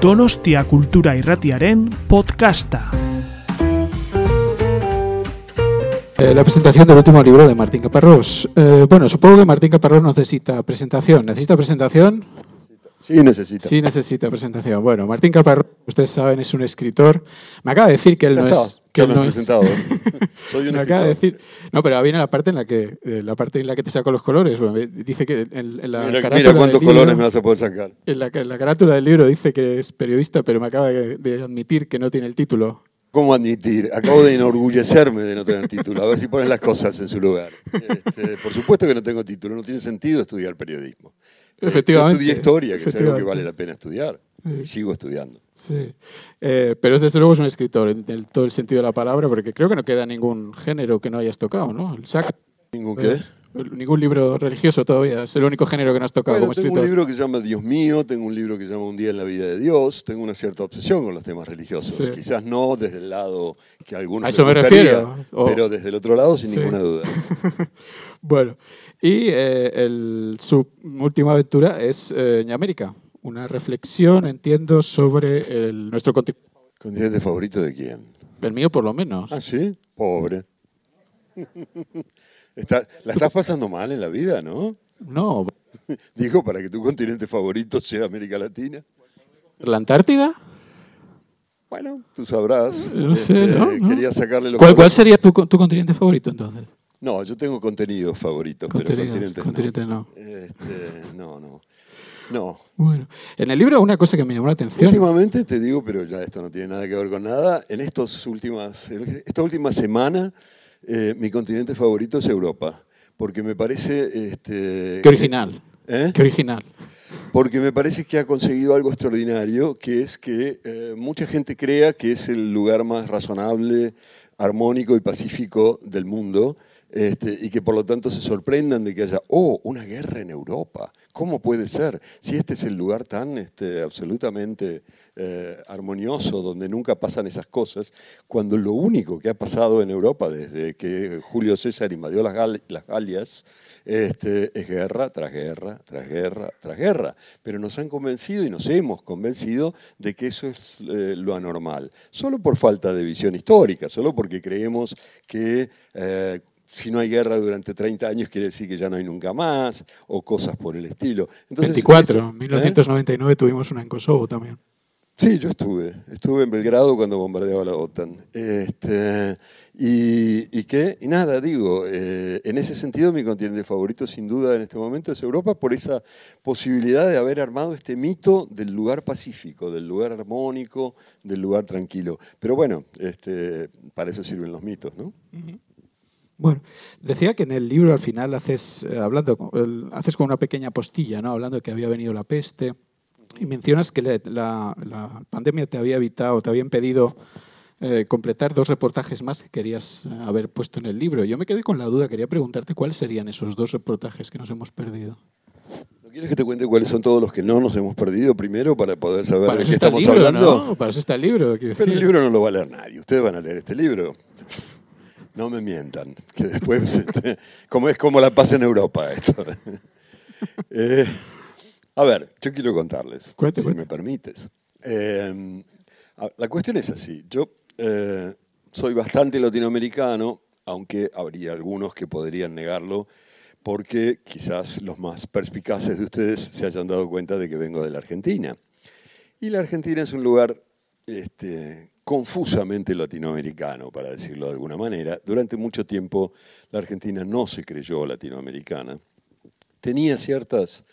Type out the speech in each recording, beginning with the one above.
Donostia Kultura Irratiaren podcasta. Eh, la presentación del último libro de Martín Caparrós. Eh, bueno, supongo que Martín Caparrós necesita presentación. ¿Necesita presentación? Sí, necesita. Sí, necesita presentación. Bueno, Martín Caparrós, ustedes saben, es un escritor. Me acaba de decir que él Ya no está, es. Que él no es-. Soy un Me acaba de decir. No, pero viene la parte en la que eh, la parte en la que te saco los colores. Bueno, dice que en, en la Mira, carátula mira del cuántos libro- colores me vas a poder sacar. En la, en la carátula del libro dice que es periodista, pero me acaba de, de admitir que no tiene el título. ¿Cómo admitir? Acabo de enorgullecerme de no tener título. A ver si pones las cosas en su lugar. Este, por supuesto que no tengo título. No tiene sentido estudiar periodismo. Eh, Efectivamente. Yo estudié historia, que es algo que vale la pena estudiar. Y sigo estudiando. Sí. Eh, pero desde luego es un escritor en, el- todo el sentido de la palabra, porque creo que no queda ningún género que no hayas tocado, ¿no? El sacro, ¿Ningún eh, qué? ningún libro religioso todavía. Es el único género que no has tocado Bueno, como tengo un libro que se llama Dios mío, tengo un libro que se llama Un día en la vida de Dios, tengo una cierta obsesión con los temas religiosos. Sí. Quizás no desde el lado que algunos A eso me gustaría, refiero. O- pero desde el otro lado sin Sí. ninguna duda. Bueno, y eh, el- su última aventura es eh, Ñamérica. Una reflexión, entiendo, sobre el- nuestro continente. ¿Continente favorito de quién? El mío, por lo menos. Ah, sí, pobre. Está- la estás pasando mal en la vida, ¿no? No, Digo, para que tu continente favorito sea América Latina. ¿la Antártida? Bueno, tú sabrás. No sé, Este, ¿no? Quería sacarle los ¿Cuál, cuál sería tu, tu continente favorito entonces? No, yo tengo contenidos favoritos, pero Contenidos, continentes continentes no. no. Este, no, no. No. Bueno, en el libro una cosa que me llamó la atención. Últimamente te digo, pero ya esto no tiene nada que ver con nada, en estos últimas, en esta última semana eh, mi continente favorito es Europa, porque me parece... Este, Qué original. ¿Eh? Qué original. Porque me parece que ha conseguido algo extraordinario, que es que eh, mucha gente crea que es el lugar más razonable, armónico y pacífico del mundo, este, y que por lo tanto se sorprendan de que haya, oh, una guerra en Europa. ¿Cómo puede ser? Si este es el lugar tan este, absolutamente eh, armonioso, donde nunca pasan esas cosas, cuando lo único que ha pasado en Europa desde que Julio César invadió las, Gal- las Galias, este, es guerra tras guerra, tras guerra, tras guerra. Pero nos han convencido y nos hemos convencido de que eso es eh, lo anormal. Solo por falta de visión histórica, solo porque creemos que eh, si no hay guerra durante 30 años quiere decir que ya no hay nunca más, o cosas por el estilo. Entonces, 24, esto- ¿eh? 1999 tuvimos una en Kosovo también. Sí, yo estuve. Estuve en Belgrado cuando bombardeaba la OTAN. Este, y, y qué? Y nada, digo, eh, en ese sentido mi continente favorito sin duda en este momento es Europa por esa posibilidad de haber armado este mito del lugar pacífico, del lugar armónico, del lugar tranquilo. Pero bueno, este, para eso sirven los mitos, ¿no? Bueno, decía que en el libro al final haces, eh, hablando, el- haces con una pequeña postilla, ¿no? Hablando de que había venido la peste y mencionas que la, la- la pandemia te había evitado, te había impedido eh, completar dos reportajes más que querías eh, haber puesto en el libro. Yo me quedé con la duda, quería preguntarte cuáles serían esos dos reportajes que nos hemos perdido. ¿No quieres que te cuente cuáles son todos los que no nos hemos perdido primero para poder saber Para de qué estamos libro, hablando? ¿no? Para eso está el libro. Pero el libro no lo va a leer nadie. Ustedes van a leer este libro. No me mientan, que después, este, como es como la paz en Europa esto. Eh, a ver, yo quiero contarles, Cuente, si cuente. me permites. Eh, la cuestión es así. Yo eh, soy bastante latinoamericano, aunque habría algunos que podrían negarlo, porque quizás los más perspicaces de ustedes se hayan dado cuenta de que vengo de la Argentina. Y la Argentina es un lugar este, confusamente latinoamericano, para decirlo de alguna manera. Durante mucho tiempo la Argentina no se creyó latinoamericana. Tenía ciertas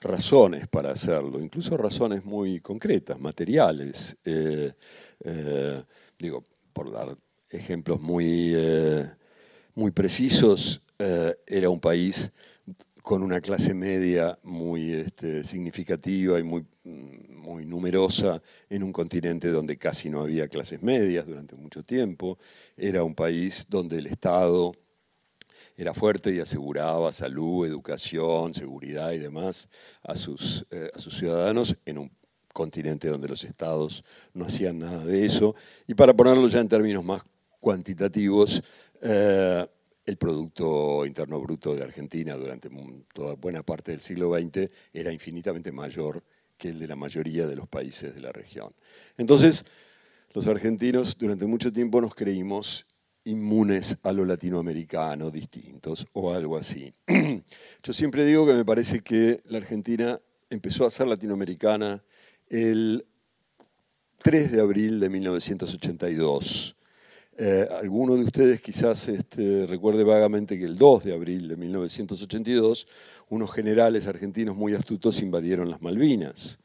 razones para hacerlo, incluso razones muy concretas, materiales. Eh, eh, digo, por dar ejemplos muy, eh, muy precisos, era un país con una clase media muy este, significativa y muy, mm, muy numerosa en un continente donde casi no había clases medias durante mucho tiempo. Era un país donde el Estado era fuerte y aseguraba salud, educación, seguridad y demás a sus, eh, a sus ciudadanos en un continente donde los estados no hacían nada de eso. Y para ponerlo ya en términos más cuantitativos, eh, el Producto Interno Bruto de Argentina durante toda buena parte del siglo XX era infinitamente mayor que el de la mayoría de los países de la región. Entonces, los argentinos durante mucho tiempo nos creímos inmunes a lo latinoamericano, distintos o algo así. Yo siempre digo que me parece que la Argentina empezó a ser latinoamericana el 3 de abril de 1982. Eh, alguno de ustedes quizás este, recuerde vagamente que el 2 de abril de 1982 unos generales argentinos muy astutos invadieron las Malvinas.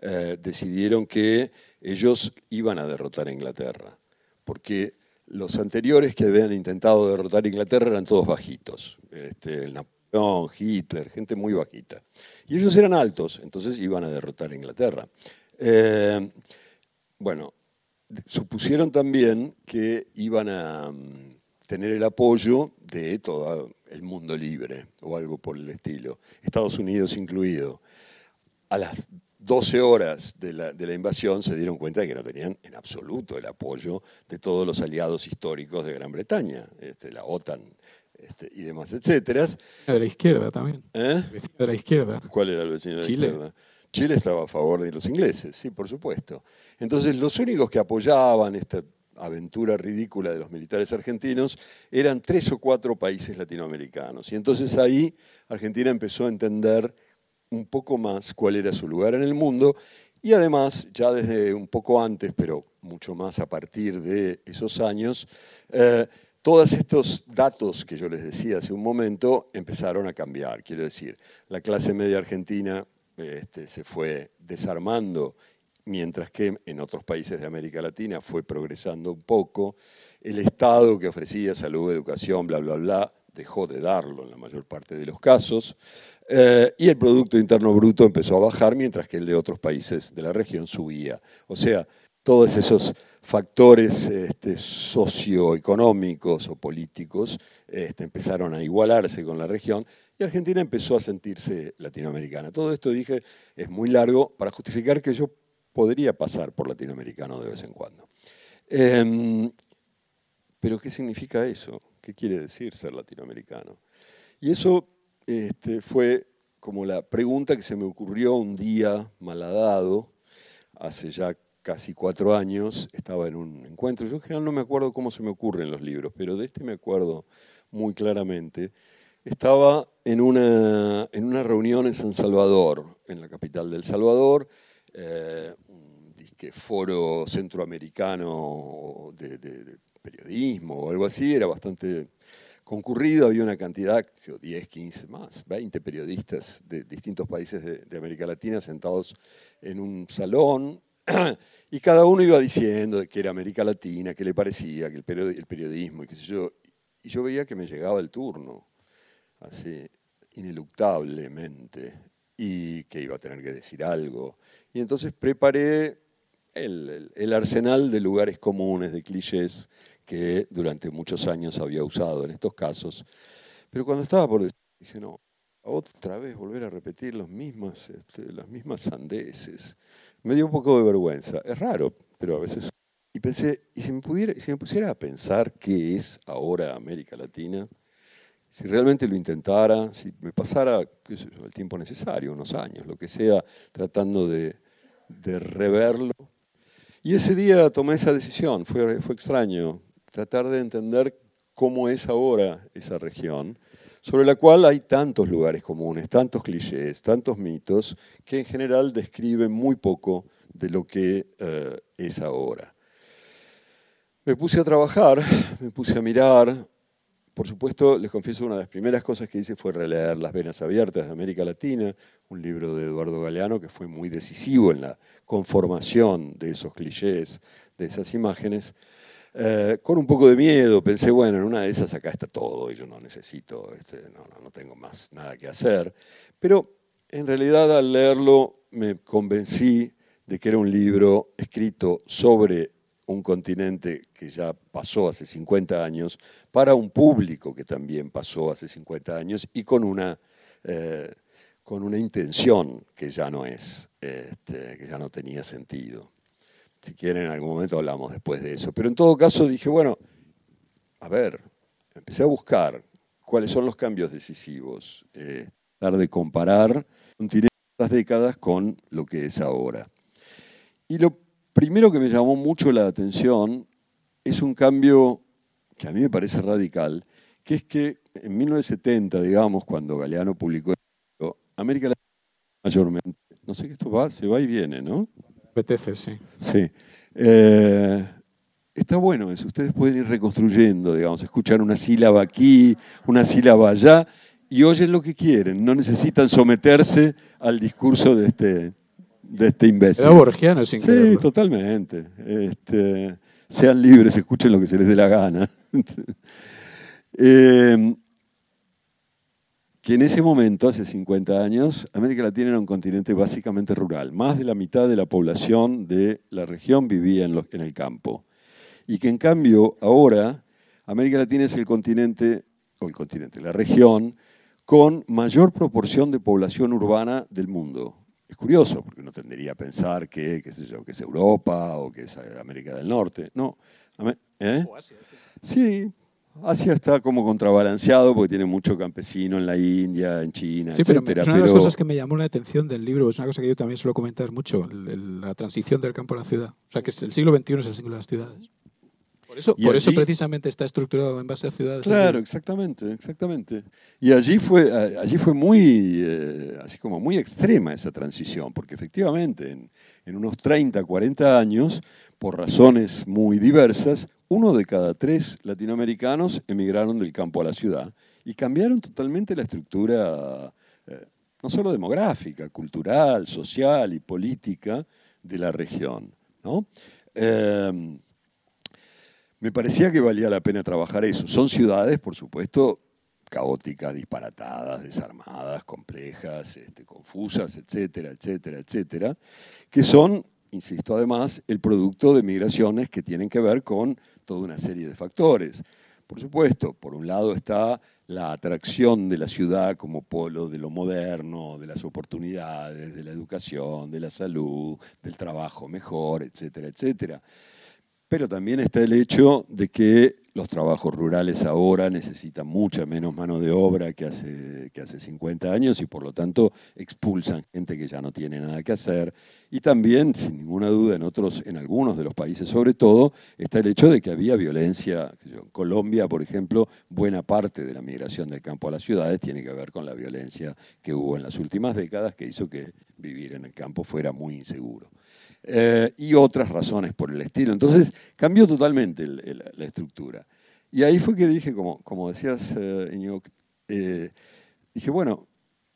Eh, decidieron que ellos iban a derrotar a Inglaterra, porque los anteriores que habían intentado derrotar a Inglaterra eran todos bajitos. Este, el Napoleón, Hitler, gente muy bajita. Y ellos eran altos, entonces iban a derrotar a Inglaterra. Eh, bueno, supusieron también que iban a mm, tener el apoyo de todo el mundo libre o algo por el estilo, Estados Unidos incluido. A las 12 horas de la, invasión se dieron cuenta de que no tenían en absoluto el apoyo de todos los aliados históricos de Gran Bretaña, este, la OTAN este, y demás, etcétera. De la izquierda también. ¿Eh? vecino de la izquierda. ¿Cuál era el vecino de la Chile. izquierda? Chile estaba a favor de los ingleses, sí, por supuesto. Entonces, los únicos que apoyaban esta aventura ridícula de los militares argentinos eran tres o cuatro países latinoamericanos. Y entonces ahí Argentina empezó a entender un poco más cuál era su lugar en el mundo y además, ya desde un poco antes, pero mucho más a partir de esos años, eh, todos estos datos que yo les decía hace un momento empezaron a cambiar. Quiero decir, la clase media argentina este, se fue desarmando, mientras que en otros países de América Latina fue progresando un poco. El Estado que ofrecía salud, educación, bla, bla, bla, dejó de darlo en la mayor parte de los casos. Eh, y el Producto Interno Bruto empezó a bajar, mientras que el de otros países de la región subía. O sea, todos esos factores este, socioeconómicos o políticos este, empezaron a igualarse con la región y Argentina empezó a sentirse latinoamericana. Todo esto, dije, es muy largo para justificar que yo podría pasar por latinoamericano de vez en cuando. Em, pero ¿qué significa eso? ¿Qué quiere decir ser latinoamericano? Y eso este, fue como la pregunta que se me ocurrió un día malhadado, hace ya casi cuatro años, estaba en un encuentro. Yo en general no me acuerdo cómo se me ocurren los libros, pero de este me acuerdo muy claramente. Estaba en una, en una reunión en San Salvador, en la capital del Salvador, eh, un foro centroamericano de, periodismo o algo así, era bastante concurrido, había una cantidad, 10, 15 más, 20 periodistas de distintos países de, América Latina sentados en un salón y cada uno iba diciendo que era América Latina, que le parecía, que el, periodismo y qué sé yo. Y yo veía que me llegaba el turno, así, ineluctablemente, y que iba a tener que decir algo. Y entonces preparé el, arsenal de lugares comunes, de clichés que durante muchos años había usado en estos casos. Pero cuando estaba por decir, dije, no, otra vez volver a repetir los mismas, este, las mismas sandeces. Me dio un poco de vergüenza. Es raro, pero a veces... Y pensé, ¿y si me, pudiera, pusiera a pensar qué es ahora América Latina? Si realmente lo intentara, si me pasara el tiempo necesario, unos años, lo que sea, tratando de, reverlo. Y ese día tomé esa decisión, fue extraño, tratar de entender cómo es ahora esa región, sobre la cual hay tantos lugares comunes, tantos clichés, tantos mitos, que en general describen muy poco de lo que eh, es ahora. Me puse a trabajar, me puse a mirar. Por supuesto, les confieso, una de las primeras cosas que hice fue releer Las Venas Abiertas de América Latina, un libro de Eduardo Galeano que fue muy decisivo en la conformación de esos clichés, de esas imágenes. Eh, con un poco de miedo, pensé, bueno, en una de esas acá está todo y yo no necesito, este, no, no, tengo más nada que hacer. Pero en realidad al leerlo me convencí de que era un libro escrito sobre un continente que ya pasó hace 50 años, para un público que también pasó hace 50 años y con una, eh, con una intención que ya no es, este, que ya no tenía sentido. Si quieren, en algún momento hablamos después de eso. Pero en todo caso dije, bueno, a ver, empecé a buscar cuáles son los cambios decisivos. Eh, de comparar las décadas con lo que es ahora. Y lo primero que me llamó mucho la atención es un cambio que a mí me parece radical, que es que en 1970, digamos, cuando Galeano publicó América Latina mayormente, no sé qué esto va, se va y viene, ¿no? Apetece, sí. Sí. Eh, está bueno eso, ustedes pueden ir reconstruyendo, digamos, escuchar una sílaba aquí, una sílaba allá, y oyen lo que quieren, no necesitan someterse al discurso de este, de este imbécil. Era borgiano sin Sí, totalmente. Este, sean libres, escuchen lo que se les dé la gana. eh, que en ese momento, hace 50 años, América Latina era un continente básicamente rural. Más de la mitad de la población de la región vivía en, en el campo. Y que en cambio ahora América Latina es el continente, o el continente, la región, con mayor proporción de población urbana del mundo. Es curioso, porque uno tendería a pensar que, qué sé yo, que es Europa o que es América del Norte. No. ¿eh? Sí, Asia está como contrabalanceado porque tiene mucho campesino en la India, en China, sí, Pero es una de las cosas que me llamó la atención del libro, es una cosa que yo también suelo comentar mucho, la transición del campo a la ciudad. O sea, que el siglo XXI es el siglo de las ciudades. Por eso, por eso precisamente está estructurado en base a ciudades. Claro, exactamente, exactamente. Y allí fue, allí fue muy, eh, así como muy extrema esa transición, porque efectivamente en, en unos 30, 40 años, por razones muy diversas, uno de cada tres latinoamericanos emigraron del campo a la ciudad y cambiaron totalmente la estructura, eh, no solo demográfica, cultural, social y política de la región. Eh, me parecía que valía la pena trabajar eso. Son ciudades, por supuesto, caóticas, disparatadas, desarmadas, complejas, este, confusas, etcétera, etcétera, etcétera, que son insisto además, el producto de migraciones que tienen que ver con toda una serie de factores. Por supuesto, por un lado está la atracción de la ciudad como polo de lo moderno, de las oportunidades, de la educación, de la salud, del trabajo mejor, etcétera, etcétera. Pero también está el hecho de que los trabajos rurales ahora necesitan mucha menos mano de obra que hace, que hace 50 años y por lo tanto expulsan gente que ya no tiene nada que hacer. Y también, sin ninguna duda, en, otros, en algunos de los países sobre todo, está el hecho de que había violencia. En Colombia, por ejemplo, buena parte de la migración del campo a las ciudades tiene que ver con la violencia que hubo en las últimas décadas que hizo que vivir en el campo fuera muy inseguro. Eh, y otras razones por el estilo. Entonces cambió totalmente la estructura. Y ahí fue que dije, como, como decías, eh, eh, dije, bueno,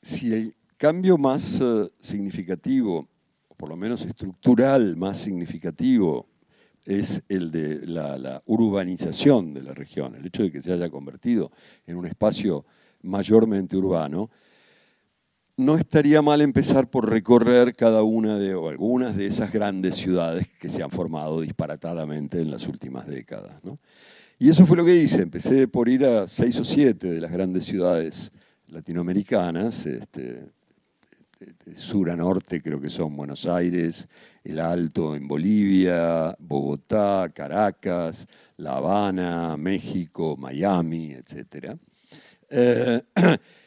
si el cambio más significativo, o por lo menos estructural más significativo, es el de la, urbanización de la región, el hecho de que se haya convertido en un espacio mayormente urbano, no estaría mal empezar por recorrer cada una de o algunas de esas grandes ciudades que se han formado disparatadamente en las últimas décadas. Y eso fue lo que hice. Empecé por ir a seis o siete de las grandes ciudades latinoamericanas, este, sur a norte creo que son Buenos Aires, El Alto en Bolivia, Bogotá, Caracas, La Habana, México, Miami, etc.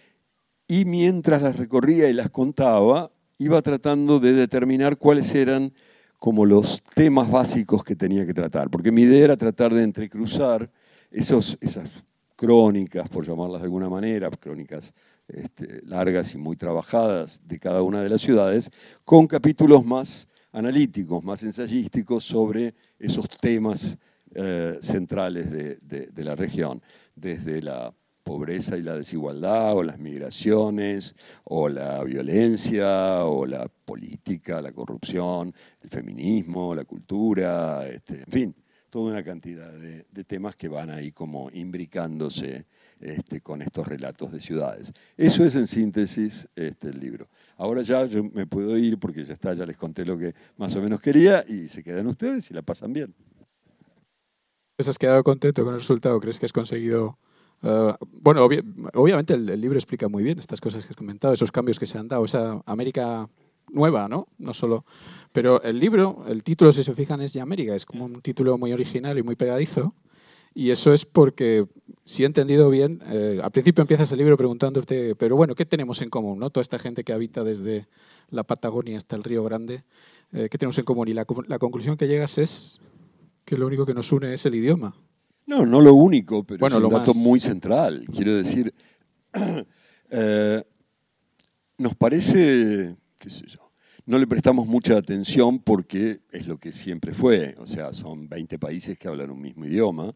y mientras las recorría y las contaba, iba tratando de determinar cuáles eran como los temas básicos que tenía que tratar, porque mi idea era tratar de entrecruzar esos, esas crónicas, por llamarlas de alguna manera, crónicas este, largas y muy trabajadas de cada una de las ciudades, con capítulos más analíticos, más ensayísticos sobre esos temas eh, centrales de la región, desde la pobreza y la desigualdad, o las migraciones, o la violencia, o la política, la corrupción, el feminismo, la cultura, este, en fin, toda una cantidad de, temas que van ahí como imbricándose este, con estos relatos de ciudades. Eso es en síntesis este, el libro. Ahora ya yo me puedo ir porque ya está, ya les conté lo que más o menos quería y se quedan ustedes y la pasan bien. ¿Has quedado contento con el resultado? ¿Crees que has conseguido eh, bueno, obviamente el, libro explica muy bien estas cosas que has comentado, esos cambios que se han dado, esa América nueva, ¿no? No solo. Pero el libro, el título, si se fijan, es de América, es como un título muy original y muy pegadizo. Y eso es porque, si he entendido bien, eh, al principio empiezas el libro preguntándote, pero bueno, ¿qué tenemos en común? ¿no? Toda esta gente que habita desde la Patagonia hasta el Río Grande, eh, ¿qué tenemos en común? Y la, la conclusión que llegas es que lo único que nos une es el idioma. No, no lo único, pero es un dato muy central. Quiero decir, eh, nos parece, qué sé yo, no le prestamos mucha atención porque es lo que siempre fue, o sea, son 20 países que hablan un mismo idioma,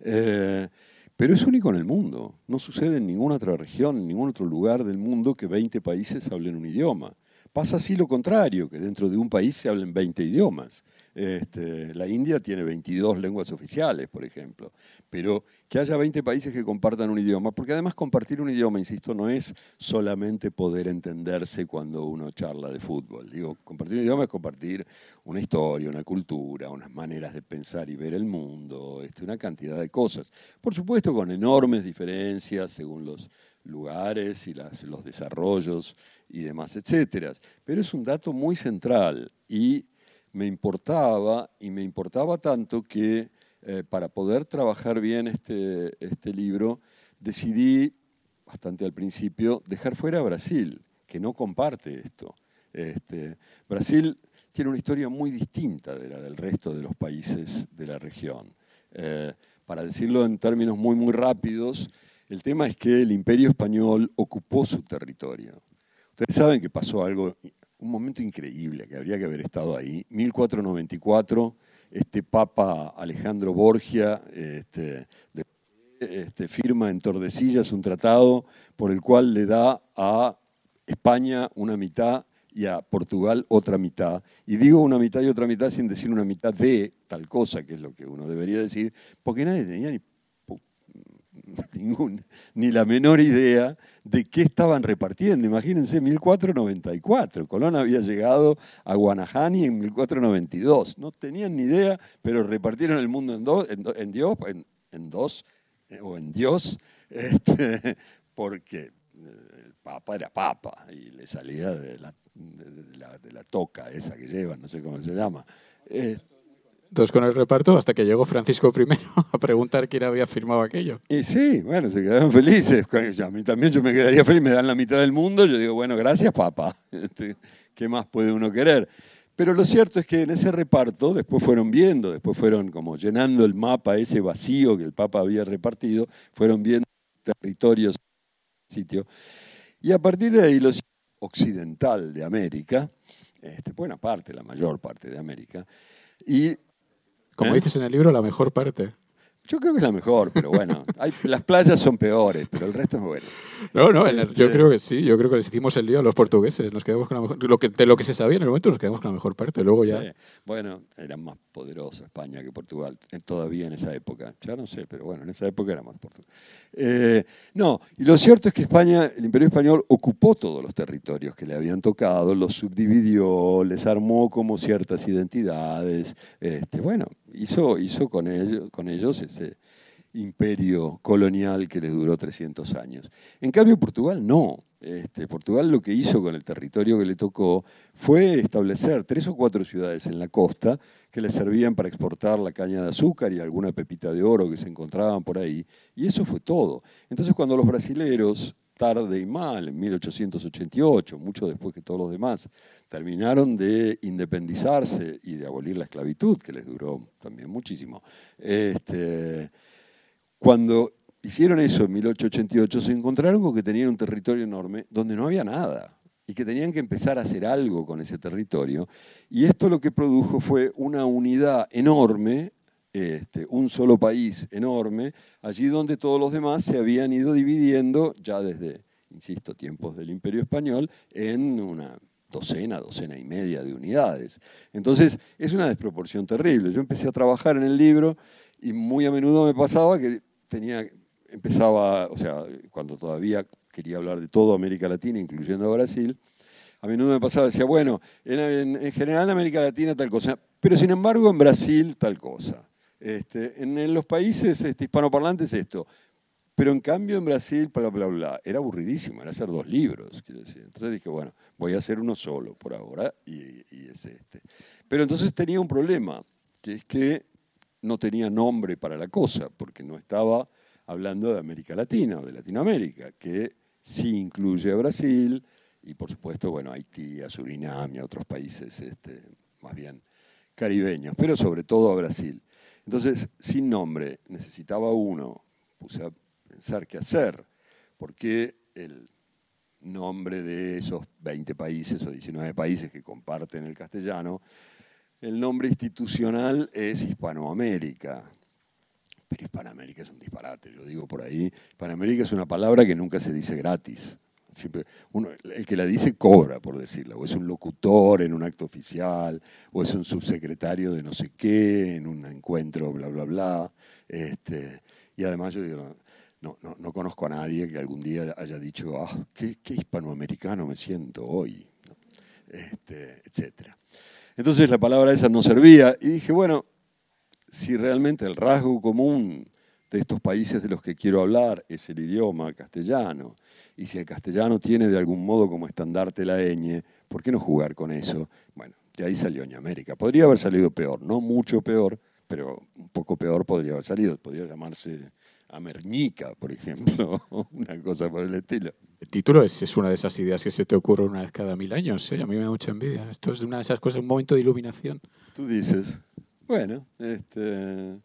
eh, pero es único en el mundo, no sucede en ninguna otra región, en ningún otro lugar del mundo que 20 países hablen un idioma. Pasa así lo contrario, que dentro de un país se hablen 20 idiomas. Este, la India tiene 22 lenguas oficiales, por ejemplo, pero que haya 20 países que compartan un idioma, porque además compartir un idioma, insisto, no es solamente poder entenderse cuando uno charla de fútbol. Digo, compartir un idioma es compartir una historia, una cultura, unas maneras de pensar y ver el mundo, este, una cantidad de cosas. Por supuesto, con enormes diferencias según los lugares y los desarrollos y demás, etcétera. Pero es un dato muy central y me importaba, y me importaba tanto que eh, para poder trabajar bien este, este libro, decidí, bastante al principio, dejar fuera a Brasil, que no comparte esto. Este, Brasil tiene una historia muy distinta de la del resto de los países de la región. Eh, para decirlo en términos muy, muy rápidos, el tema es que el imperio español ocupó su territorio. Ustedes saben que pasó algo un momento increíble que habría que haber estado ahí. 1494, este Papa Alejandro Borgia este, este, firma en Tordesillas un tratado por el cual le da a España una mitad y a Portugal otra mitad. Y digo una mitad y otra mitad sin decir una mitad de tal cosa, que es lo que uno debería decir, porque nadie tenía ni ni la menor idea de qué estaban repartiendo. Imagínense, 1494. Colón había llegado a Guanajani en 1492. No tenían ni idea, pero repartieron el mundo en, dos, en, Dios, en, dos, eh, o en Dios, este, porque el Papa era Papa y le salía de la, toca esa que llevan, no sé cómo se llama. Eh, entonces con el reparto hasta que llegó Francisco I a preguntar quién había firmado aquello. Y sí, bueno, se quedaron felices. A mí también yo me quedaría feliz, me dan la mitad del mundo, yo digo, bueno, gracias papá. Este, ¿Qué más puede uno querer? Pero lo cierto es que en ese reparto, después fueron viendo, después fueron como llenando el mapa, ese vacío que el Papa había repartido, fueron viendo territorios, sitio. Y a partir de ahí, los occidental de América, este, buena parte, la mayor parte de América, y como ¿Eh? dices en el libro, la mejor parte. Yo creo que es la mejor, pero bueno, las playas son peores, pero el resto es bueno. No, no, yo creo que sí, yo creo que les hicimos el lío a los portugueses, nos quedamos con la mejor, lo que, de lo que se sabía en el momento nos quedamos con la mejor parte, luego ya... Bueno, era más poderosa España que Portugal, todavía en esa época, ya no sé, pero bueno, en esa época era más Portugal. Eh, no, y lo cierto es que España, el Imperio Español ocupó todos los territorios que le habían tocado, los subdividió, les armó como ciertas identidades, este, bueno, hizo, hizo con, ellos, con ellos ese imperio colonial que les duró 300 años. En cambio, Portugal no. Este, Portugal lo que hizo con el territorio que le tocó fue establecer tres o cuatro ciudades en la costa que le servían para exportar la caña de azúcar y alguna pepita de oro que se encontraban por ahí. Y eso fue todo. Entonces cuando los brasileros, tarde y mal, en 1888, mucho después que todos los demás, terminaron de independizarse y de abolir la esclavitud, que les duró también muchísimo, este, cuando hicieron eso en 1888, se encontraron con que tenían un territorio enorme donde no había nada y que tenían que empezar a hacer algo con ese territorio. Y esto lo que produjo fue una unidad enorme, este, un solo país enorme, allí donde todos los demás se habían ido dividiendo ya desde, insisto, tiempos del Imperio Español, en una docena, docena y media de unidades. Entonces, es una desproporción terrible. Yo empecé a trabajar en el libro y muy a menudo me pasaba que tenía, empezaba, o sea, cuando todavía quería hablar de toda América Latina, incluyendo Brasil, a menudo me pasaba, decía, bueno, en, general en América Latina tal cosa, pero sin embargo en Brasil tal cosa. Este, en, los países este, hispanoparlantes esto, pero en cambio en Brasil, bla, bla, bla, era aburridísimo, era hacer dos libros. Entonces dije, bueno, voy a hacer uno solo por ahora y, y es este. Pero entonces tenía un problema, que es que no tenía nombre para la cosa, porque no estaba hablando de América Latina o de Latinoamérica, que sí incluye a Brasil y por supuesto, bueno, Haití, a Surinam y a otros países este, más bien caribeños, pero sobre todo a Brasil. Entonces, sin nombre, necesitaba uno, puse a pensar qué hacer, porque el nombre de esos 20 países o 19 países que comparten el castellano, el nombre institucional es Hispanoamérica. Pero Hispanoamérica es un disparate, lo digo por ahí. Hispanoamérica es una palabra que nunca se dice gratis. Siempre, uno, el que la dice cobra, por decirlo, o es un locutor en un acto oficial, o es un subsecretario de no sé qué, en un encuentro, bla, bla, bla. Este, y además yo digo, no, no, no, conozco a nadie que algún día haya dicho, ah, qué, qué hispanoamericano me siento hoy, este, etc. Entonces la palabra esa no servía y dije, bueno, si realmente el rasgo común de estos países de los que quiero hablar es el idioma castellano, y si el castellano tiene de algún modo como estandarte la ñ, ¿por qué no jugar con eso? Bueno, de ahí salió América. Podría haber salido peor, no mucho peor, pero un poco peor podría haber salido. Podría llamarse Amernica, por ejemplo, una cosa por el estilo. El título es, es, una de esas ideas que se te ocurre una vez cada mil años. ¿eh? A mí me da mucha envidia. Esto es una de esas cosas, un momento de iluminación. Tú dices, bueno, este,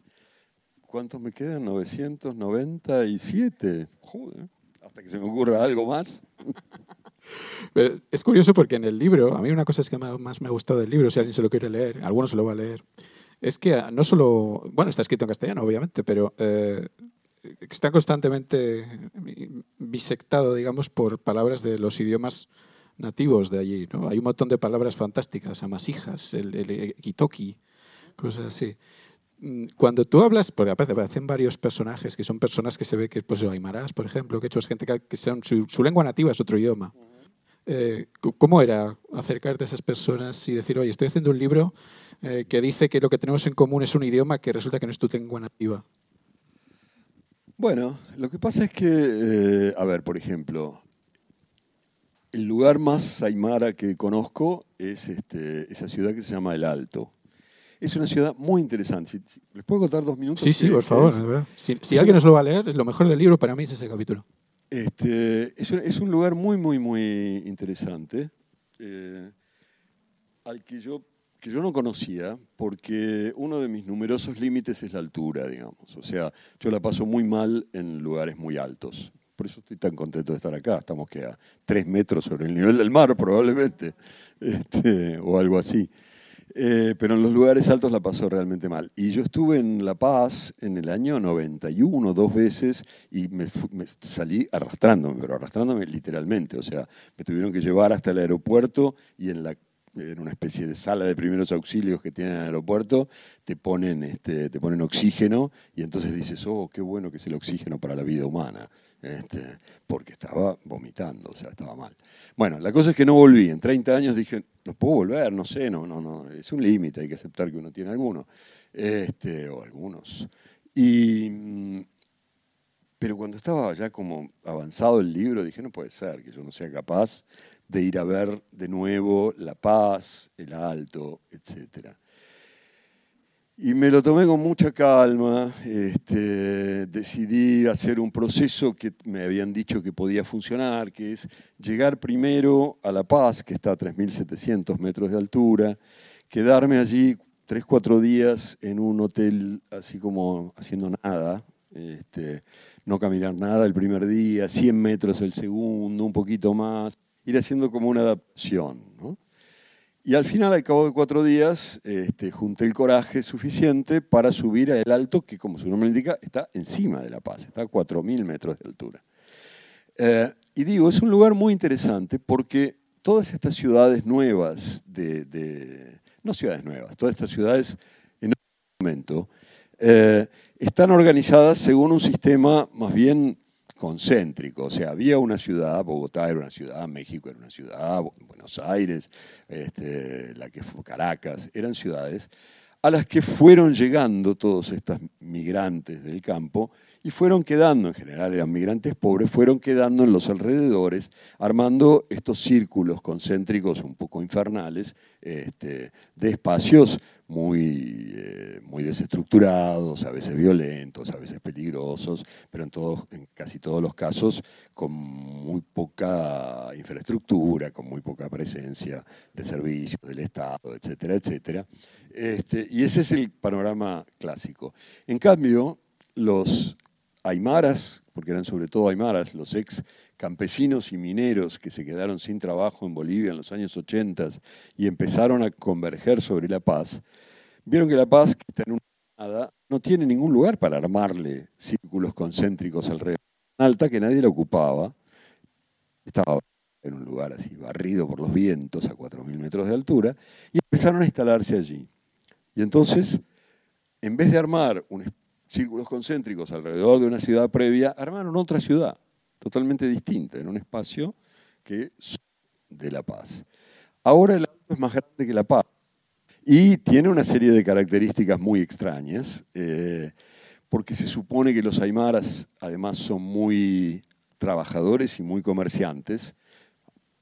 ¿cuántos me quedan? 997. Joder, hasta que se me ocurra algo más. Es curioso porque en el libro, a mí una cosa es que más me ha gustado del libro, si alguien se lo quiere leer, alguno se lo va a leer, es que no solo, bueno, está escrito en castellano, obviamente, pero eh, está constantemente bisectado, digamos, por palabras de los idiomas nativos de allí. ¿no? Hay un montón de palabras fantásticas, amasijas, el, el kitoki, cosas así. Mm, cuando tú hablas, porque aparecen varios personajes que son personas que se ve que, pues, aymarás, por ejemplo, que hecho es gente que, son, su, lengua nativa es otro idioma. Eh, ¿Cómo era acercarte a esas personas y decir, oye, estoy haciendo un libro eh, que dice que lo que tenemos en común es un idioma que resulta que no es tu lengua nativa? Bueno, lo que pasa es que, eh, a ver, por ejemplo, el lugar más aymara que conozco es este, esa ciudad que se llama El Alto. Es una ciudad muy interesante. ¿Les puedo contar dos minutos? Sí, sí, por favor. si, alguien nos lo va a leer, es lo mejor del libro para mí es ese capítulo. Este, es, un, lugar muy, muy, muy interesante, eh, al que yo que yo no conocía, porque uno de mis numerosos límites es la altura, digamos. O sea, yo la paso muy mal en lugares muy altos. Por eso estoy tan contento de estar acá. Estamos que a tres metros sobre el nivel del mar, probablemente, este, o algo así. Eh, pero en los lugares altos la paso realmente mal. Y yo estuve en La Paz en el año 91, dos veces, y me, me, salí arrastrándome, pero arrastrándome literalmente. O sea, me tuvieron que llevar hasta el aeropuerto y en una especie de sala de primeros auxilios que tienen en el aeropuerto, te ponen, este, te ponen oxígeno y entonces dices, oh, qué bueno que es el oxígeno para la vida humana, este, porque estaba vomitando, o sea, estaba mal. Bueno, la cosa es que no volví. En 30 años dije, no puedo volver, no sé, no, no, no, es un límite, hay que aceptar que uno tiene alguno, este, o algunos. Y, mm, pero cuando estaba ya como avanzado el libro, dije, no puede ser que yo no sea capaz de ir a ver de nuevo La Paz, El Alto, etc. Y me lo tomé con mucha calma, este, decidí hacer un proceso que me habían dicho que podía funcionar, que es llegar primero a La Paz, que está a 3.700 metros de altura, quedarme allí tres, cuatro días en un hotel así como haciendo nada, este, no caminar nada el primer día, 100 metros el segundo, un poquito más, ir haciendo como una adaptación. Y al final, al cabo de cuatro días, este, junté el coraje suficiente para subir al alto, que como su nombre indica, está encima de La Paz, está a 4.000 metros de altura. Eh, y digo, es un lugar muy interesante porque todas estas ciudades nuevas, de, no ciudades nuevas, todas estas ciudades en un momento, eh, están organizadas según un sistema más bien concéntrico, o sea, había una ciudad, Bogotá era una ciudad, México era una ciudad, Buenos Aires, este, la que fue Caracas, eran ciudades a las que fueron llegando todos estos migrantes del campo y fueron quedando, en general eran migrantes pobres, fueron quedando en los alrededores, armando estos círculos concéntricos un poco infernales, este, de espacios muy, eh, muy desestructurados, a veces violentos, a veces peligrosos, pero en, todos, casi todos los casos con muy poca infraestructura, con muy poca presencia de servicios del Estado, etcétera, etcétera. Este, y ese es el panorama clásico. En cambio, los aymaras, porque eran sobre todo aymaras, los ex campesinos y mineros que se quedaron sin trabajo en Bolivia en los años 80 y empezaron a converger sobre La Paz, vieron que La Paz, que está en una nada, no tiene ningún lugar para armarle círculos concéntricos alrededor. Alta que nadie la ocupaba, estaba en un lugar así, barrido por los vientos a 4.000 metros de altura, y empezaron a instalarse allí. Y entonces, en vez de armar un círculos concéntricos alrededor de una ciudad previa, armaron otra ciudad totalmente distinta, en un espacio que de La Paz. Ahora el Alto es más grande que La Paz y tiene una serie de características muy extrañas, eh, porque se supone que los aymaras además son muy trabajadores y muy comerciantes,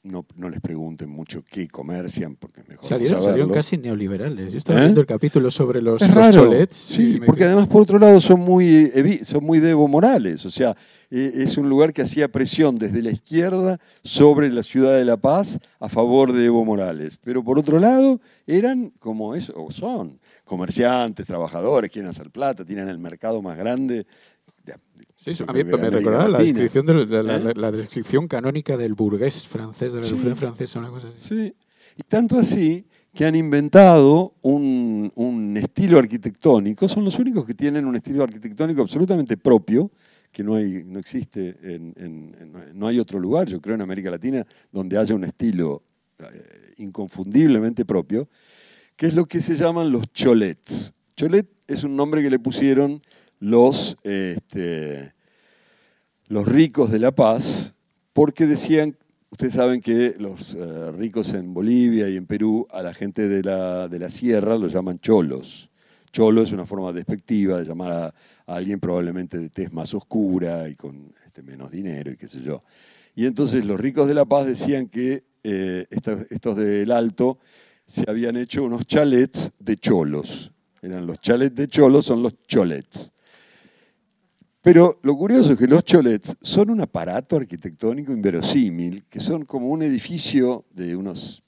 no, no, les pregunten mucho qué comercian, porque mejor salieron, no salieron casi neoliberales. Yo estaba ¿Eh? viendo el capítulo sobre los, es los cholets. Sí, porque además, por otro lado, son muy, son muy de Evo Morales. O sea, e, es un lugar que hacía presión desde la izquierda sobre la ciudad de La Paz a favor de Evo Morales. Pero por otro lado, eran como eso, o son comerciantes, trabajadores, quieren hacer plata, tienen el mercado más grande Sí, a mí me recordaba la descripción, de la, ¿Eh? la, descripción canónica del burgués francés, de la revolución francesa, una cosa así. Sí, y tanto así que han inventado un, un, estilo arquitectónico, son los únicos que tienen un estilo arquitectónico absolutamente propio, que no, hay, no existe, en, en, no hay otro lugar, yo creo, en América Latina, donde haya un estilo eh, inconfundiblemente propio, que es lo que se llaman los cholets. Cholet es un nombre que le pusieron los, este, los ricos de La Paz, porque decían, ustedes saben que los eh, ricos en Bolivia y en Perú, a la gente de la, de la sierra los llaman cholos. Cholo es una forma despectiva de llamar a, alguien probablemente de tez más oscura y con este, menos dinero y qué sé yo. Y entonces los ricos de La Paz decían que eh, estos, estos del Alto se habían hecho unos chalets de cholos. Eran los chalets de cholos, son los cholets. Pero lo curioso es que los cholets son un aparato arquitectónico inverosímil, que son como un edificio de unos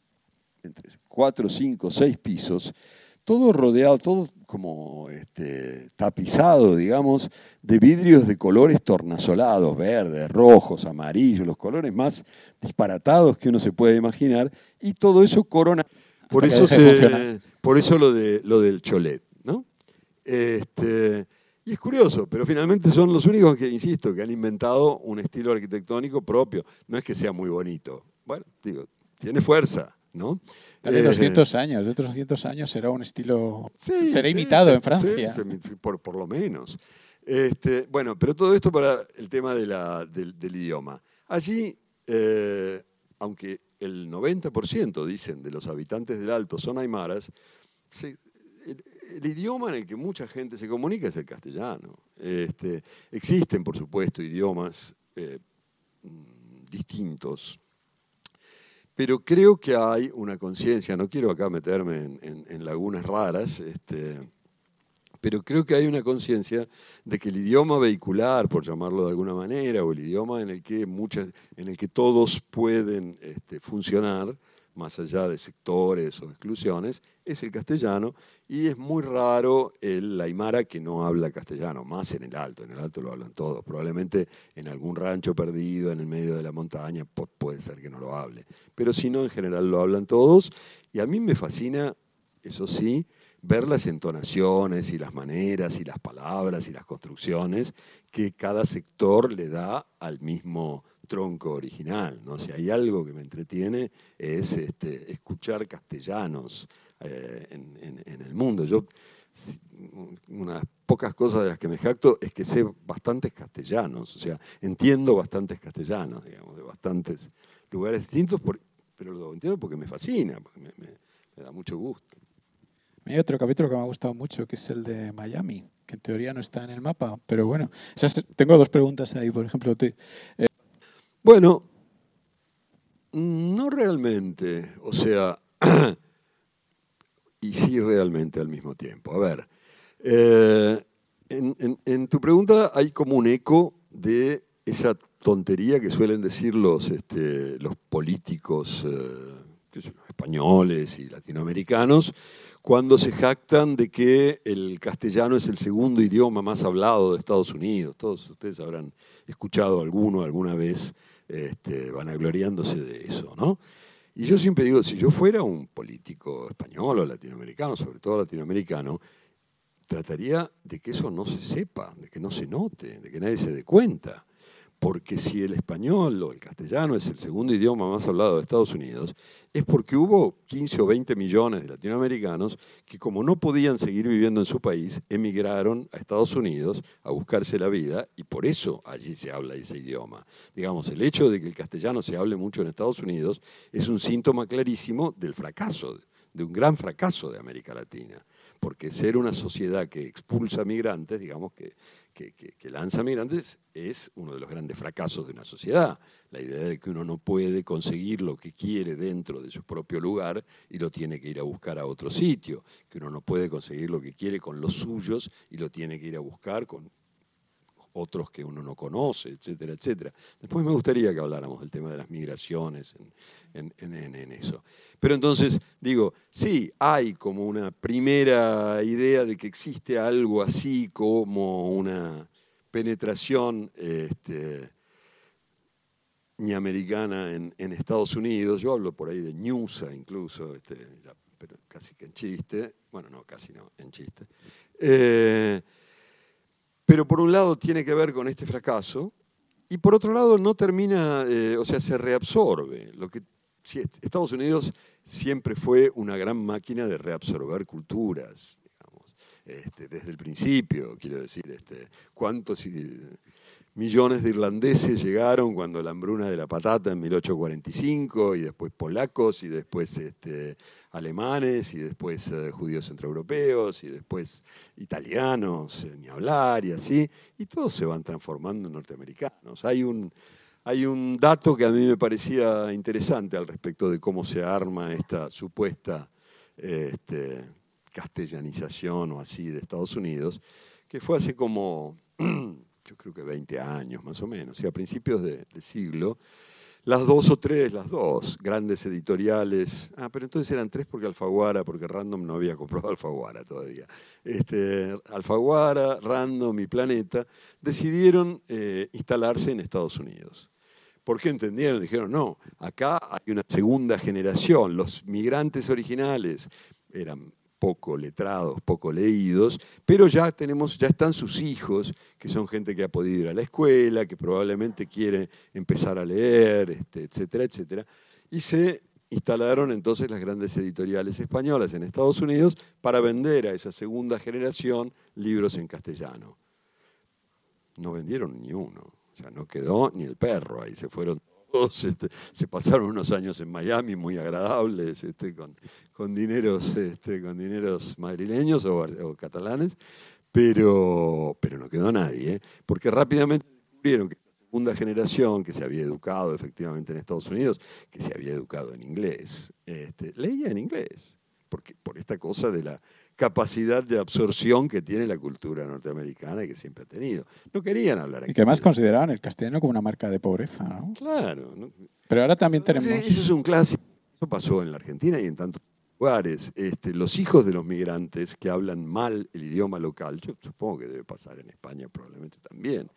entre 4, 5, 6 pisos, todo rodeado, todo como este, tapizado, digamos, de vidrios de colores tornasolados, verdes, rojos, amarillos, los colores más disparatados que uno se puede imaginar, y todo eso corona. Por eso, por eso lo, de, lo del cholet. ¿no? Este, y es curioso, pero finalmente son los únicos que, insisto, que han inventado un estilo arquitectónico propio. No es que sea muy bonito. Bueno, digo, tiene fuerza, ¿no? De 200 eh, años, de otros 200 años será un estilo, será imitado en Francia. Sí, por, por, lo menos. Este, bueno, pero todo esto para el tema de la, del, del, idioma. Allí, eh, aunque el 90% dicen de los habitantes del Alto son aymaras, se, el idioma en el que mucha gente se comunica es el castellano. Este, existen, por supuesto, idiomas eh, distintos, pero creo que hay una conciencia, no quiero acá meterme en, lagunas raras, este, pero creo que hay una conciencia de que el idioma vehicular, por llamarlo de alguna manera, o el idioma en el que, muchas, en el que todos pueden este, funcionar, más allá de sectores o exclusiones, es el castellano y es muy raro el aymara que no habla castellano, más en el alto, en el alto lo hablan todos, probablemente en algún rancho perdido en el medio de la montaña puede ser que no lo hable, pero si no, en general lo hablan todos y a mí me fascina, eso sí, ver las entonaciones y las maneras y las palabras y las construcciones que cada sector le da al mismo tronco original. ¿no? Si hay algo que me entretiene es este, escuchar castellanos eh, en, el mundo. Yo, unas pocas cosas de las que me jacto es que sé bastantes castellanos, o sea, entiendo bastantes castellanos, digamos, de bastantes lugares distintos, pero lo entiendo porque me fascina, porque me da mucho gusto. Hay otro capítulo que me ha gustado mucho, que es el de Miami, que en teoría no está en el mapa, pero bueno. tengo dos preguntas ahí, por ejemplo. Eh, bueno, no realmente, o sea, y sí realmente al mismo tiempo. A ver, eh, en, tu pregunta hay como un eco de esa tontería que suelen decir los, este, los políticos eh, españoles y latinoamericanos cuando se jactan de que el castellano es el segundo idioma más hablado de Estados Unidos. Todos ustedes habrán escuchado alguno alguna vez este, vanagloriándose de eso, ¿no? Y yo siempre digo, si yo fuera un político español o latinoamericano, sobre todo latinoamericano, trataría de que eso no se sepa, de que no se note, de que nadie se dé cuenta. Porque si el español o el castellano es el segundo idioma más hablado de Estados Unidos, es porque hubo 15 o 20 millones de latinoamericanos que como no podían seguir viviendo en su país, emigraron a Estados Unidos a buscarse la vida y por eso allí se habla ese idioma. Digamos, el hecho de que el castellano se hable mucho en Estados Unidos es un síntoma clarísimo del fracaso, de un gran fracaso de América Latina porque ser una sociedad que expulsa migrantes, digamos, que, que, lanza migrantes, es uno de los grandes fracasos de una sociedad. La idea de que uno no puede conseguir lo que quiere dentro de su propio lugar y lo tiene que ir a buscar a otro sitio, que uno no puede conseguir lo que quiere con los suyos y lo tiene que ir a buscar con otros que uno no conoce, etcétera, etcétera. Después me gustaría que habláramos del tema de las migraciones en, eso. Pero entonces, digo, sí, hay como una primera idea de que existe algo así como una penetración este, ni americana en, Estados Unidos. Yo hablo por ahí de Newsa incluso, este, pero casi que en chiste. Bueno, no, casi no, en chiste. Eh, pero por un lado tiene que ver con este fracaso y por otro lado no termina, eh, o sea, se reabsorbe. Lo que, Estados Unidos siempre fue una gran máquina de reabsorber culturas, digamos, este, desde el principio, quiero decir, este, cuántos millones de irlandeses llegaron cuando la hambruna de la patata en 1845, y después polacos, y después este, alemanes, y después eh, judíos centroeuropeos, y después italianos, eh, ni hablar, y así, y todos se van transformando en norteamericanos. Hay un, hay un dato que a mí me parecía interesante al respecto de cómo se arma esta supuesta este, castellanización o así de Estados Unidos, que fue hace como yo creo que 20 años más o menos, y a principios de, siglo, las dos o tres, las dos grandes editoriales, ah, pero entonces eran tres porque Alfaguara, porque Random no había comprado Alfaguara todavía, este, Alfaguara, Random y Planeta, decidieron eh, instalarse en Estados Unidos. ¿Por qué entendieron? Dijeron, no, acá hay una segunda generación, los migrantes originales eran poco letrados, poco leídos, pero ya tenemos, ya están sus hijos, que son gente que ha podido ir a la escuela, que probablemente quiere empezar a leer, este, etcétera, etcétera. Y se instalaron entonces las grandes editoriales españolas en Estados Unidos para vender a esa segunda generación libros en castellano. No vendieron ni uno, o sea, no quedó ni el perro, ahí se fueron este, se pasaron unos años en Miami muy agradables, este, con, con, dineros, este, con dineros madrileños o, catalanes, pero, pero no quedó nadie, ¿eh? porque rápidamente descubrieron que esa segunda generación que se había educado efectivamente en Estados Unidos, que se había educado en inglés, leía en inglés, porque, por esta cosa de la capacidad de absorción que tiene la cultura norteamericana y que siempre ha tenido. No querían hablar Y que además consideraban el castellano como una marca de pobreza, ¿no? Claro. Pero ahora también tenemos... Eso es un clásico. Eso pasó en la Argentina y en tantos lugares. Este, los hijos de los migrantes que hablan mal el idioma local, yo supongo que debe pasar en España probablemente también.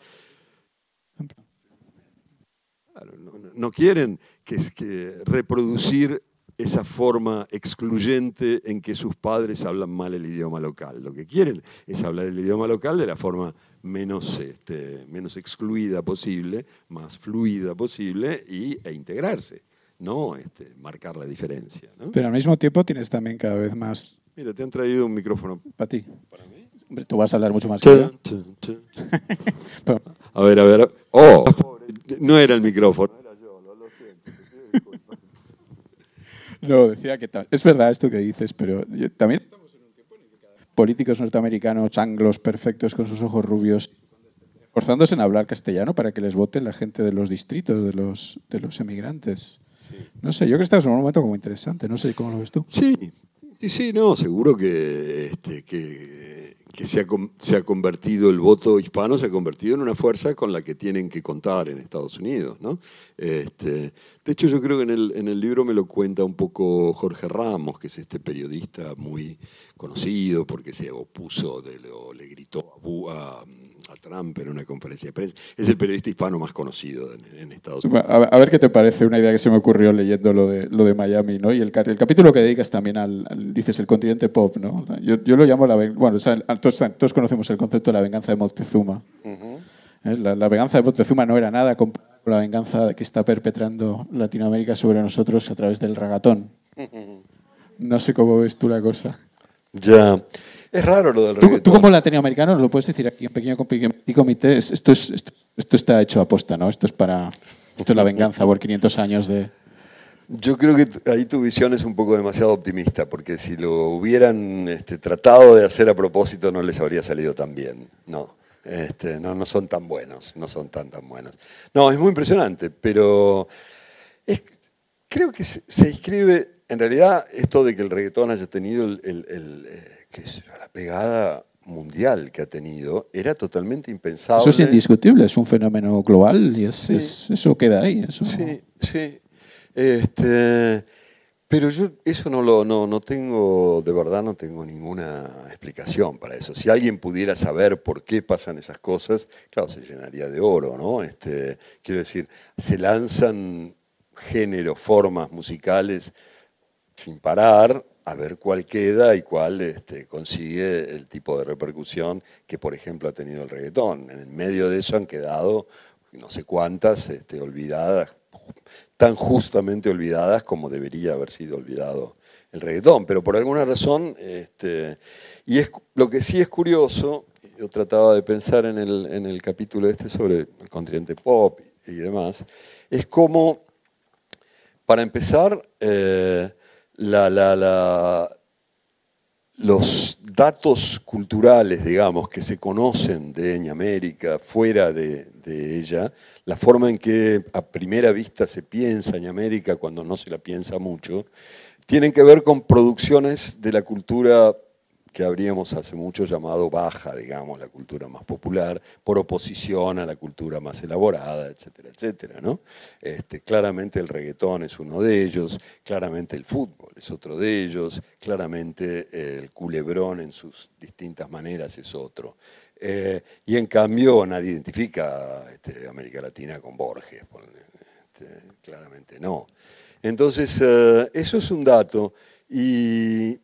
Claro, no, quieren que, que reproducir esa forma excluyente en que sus padres hablan mal el idioma local. Lo que quieren es hablar el idioma local de la forma menos, este, menos excluida posible, más fluida posible y, e integrarse, no este, marcar la diferencia. Pero al mismo tiempo tienes también cada vez más... Mira, te han traído un micrófono. Para ti. ¿Para mí? Tú vas a hablar mucho más. a ver, a ver. Oh, no era el micrófono. No, decía que tal. Es verdad esto que dices, pero también un tiempo políticos norteamericanos anglos perfectos con sus ojos rubios, forzándose en hablar castellano para que les voten la gente de los distritos, de los, de los emigrantes. No sé, yo creo que estamos en un momento como interesante, no sé cómo lo ves tú. Sí, sí, sí, no, seguro que, este, que, se, ha, se, ha, convertido, el voto hispano se ha convertido en una fuerza con la que tienen que contar en Estados Unidos. ¿no? Este, de hecho, yo creo que en el, en el libro me lo cuenta un poco Jorge Ramos, que es este periodista muy conocido porque se opuso, de, o le gritó a, a a Trump en una conferencia de prensa. Es el periodista hispano más conocido en, Estados Unidos. A, ver qué te parece una idea que se me ocurrió leyendo lo de, lo de Miami, ¿no? Y el, el capítulo que dedicas también al, dices, el continente pop, ¿no? Yo, yo lo llamo la... Bueno, todos, todos, conocemos el concepto de la venganza de Moctezuma. ¿Eh? la, venganza de Moctezuma no era nada con la venganza que está perpetrando Latinoamérica sobre nosotros a través del ragatón. No sé cómo ves tú la cosa. Ya. Es raro lo del reggaetón. Tú, como latinoamericano lo puedes decir aquí en pequeño comité, esto, es, esto, está hecho a posta, ¿no? Esto es para esto es la venganza por 500 años de... Yo creo que ahí tu visión es un poco demasiado optimista, porque si lo hubieran este, tratado de hacer a propósito no les habría salido tan bien. No, este, no, no son tan buenos, no son tan tan buenos. No, es muy impresionante, pero creo que se, inscribe, en realidad, esto de que el reggaetón haya tenido el, el eh, que la pegada mundial que ha tenido era totalmente impensable. Eso es indiscutible, es un fenómeno global y es, eso queda ahí. Sí, sí. Este, pero yo eso no lo no, no tengo, de verdad no tengo ninguna explicación para eso. Si alguien pudiera saber por qué pasan esas cosas, claro, se llenaría de oro, ¿no? Este, quiero decir, se lanzan géneros, formas musicales sin parar a ver cuál queda y cuál este, consigue el tipo de repercusión que, por ejemplo, ha tenido el reggaetón. En medio de eso han quedado no sé cuántas este, olvidadas, tan justamente olvidadas como debería haber sido olvidado el reggaetón, pero por alguna razón, este, y es, lo que sí es curioso, yo trataba de pensar en el, en el capítulo este sobre el continente pop y demás, es como, para empezar, eh, la, los datos culturales, digamos, que se conocen de América fuera de, de, ella, la forma en que a primera vista se piensa América cuando no se la piensa mucho, tienen que ver con producciones de la cultura que habríamos hace mucho llamado baja, digamos, la cultura más popular, por oposición a la cultura más elaborada, etcétera, etcétera. ¿no? Este, claramente el reggaetón es uno de ellos, claramente el fútbol es otro de ellos, claramente el culebrón en sus distintas maneras es otro. Eh, y en cambio nadie identifica este, América Latina con Borges, este, claramente no. Entonces, eh, eso es un dato. Y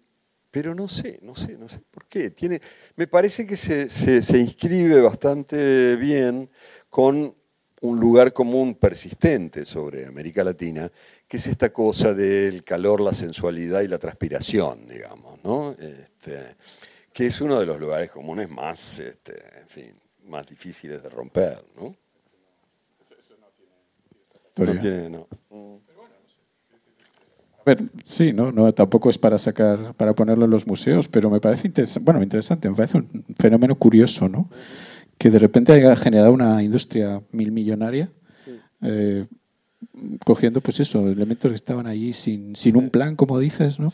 pero no sé, no sé, no sé por qué. Tiene, me parece que se, se, inscribe bastante bien con un lugar común persistente sobre América Latina, que es esta cosa del calor, la sensualidad y la transpiración, digamos, ¿no? Este, que es uno de los lugares comunes más, este, en fin, más difíciles de romper, ¿no? Eso, no tiene... No tiene sí, ¿no? no tampoco es para sacar, para ponerlo en los museos, pero me parece interesante, bueno, interesante, me parece un fenómeno curioso, ¿no? Que de repente haya generado una industria mil millonaria, eh, cogiendo pues eso, elementos que estaban allí sin, sin un plan, como dices, ¿no?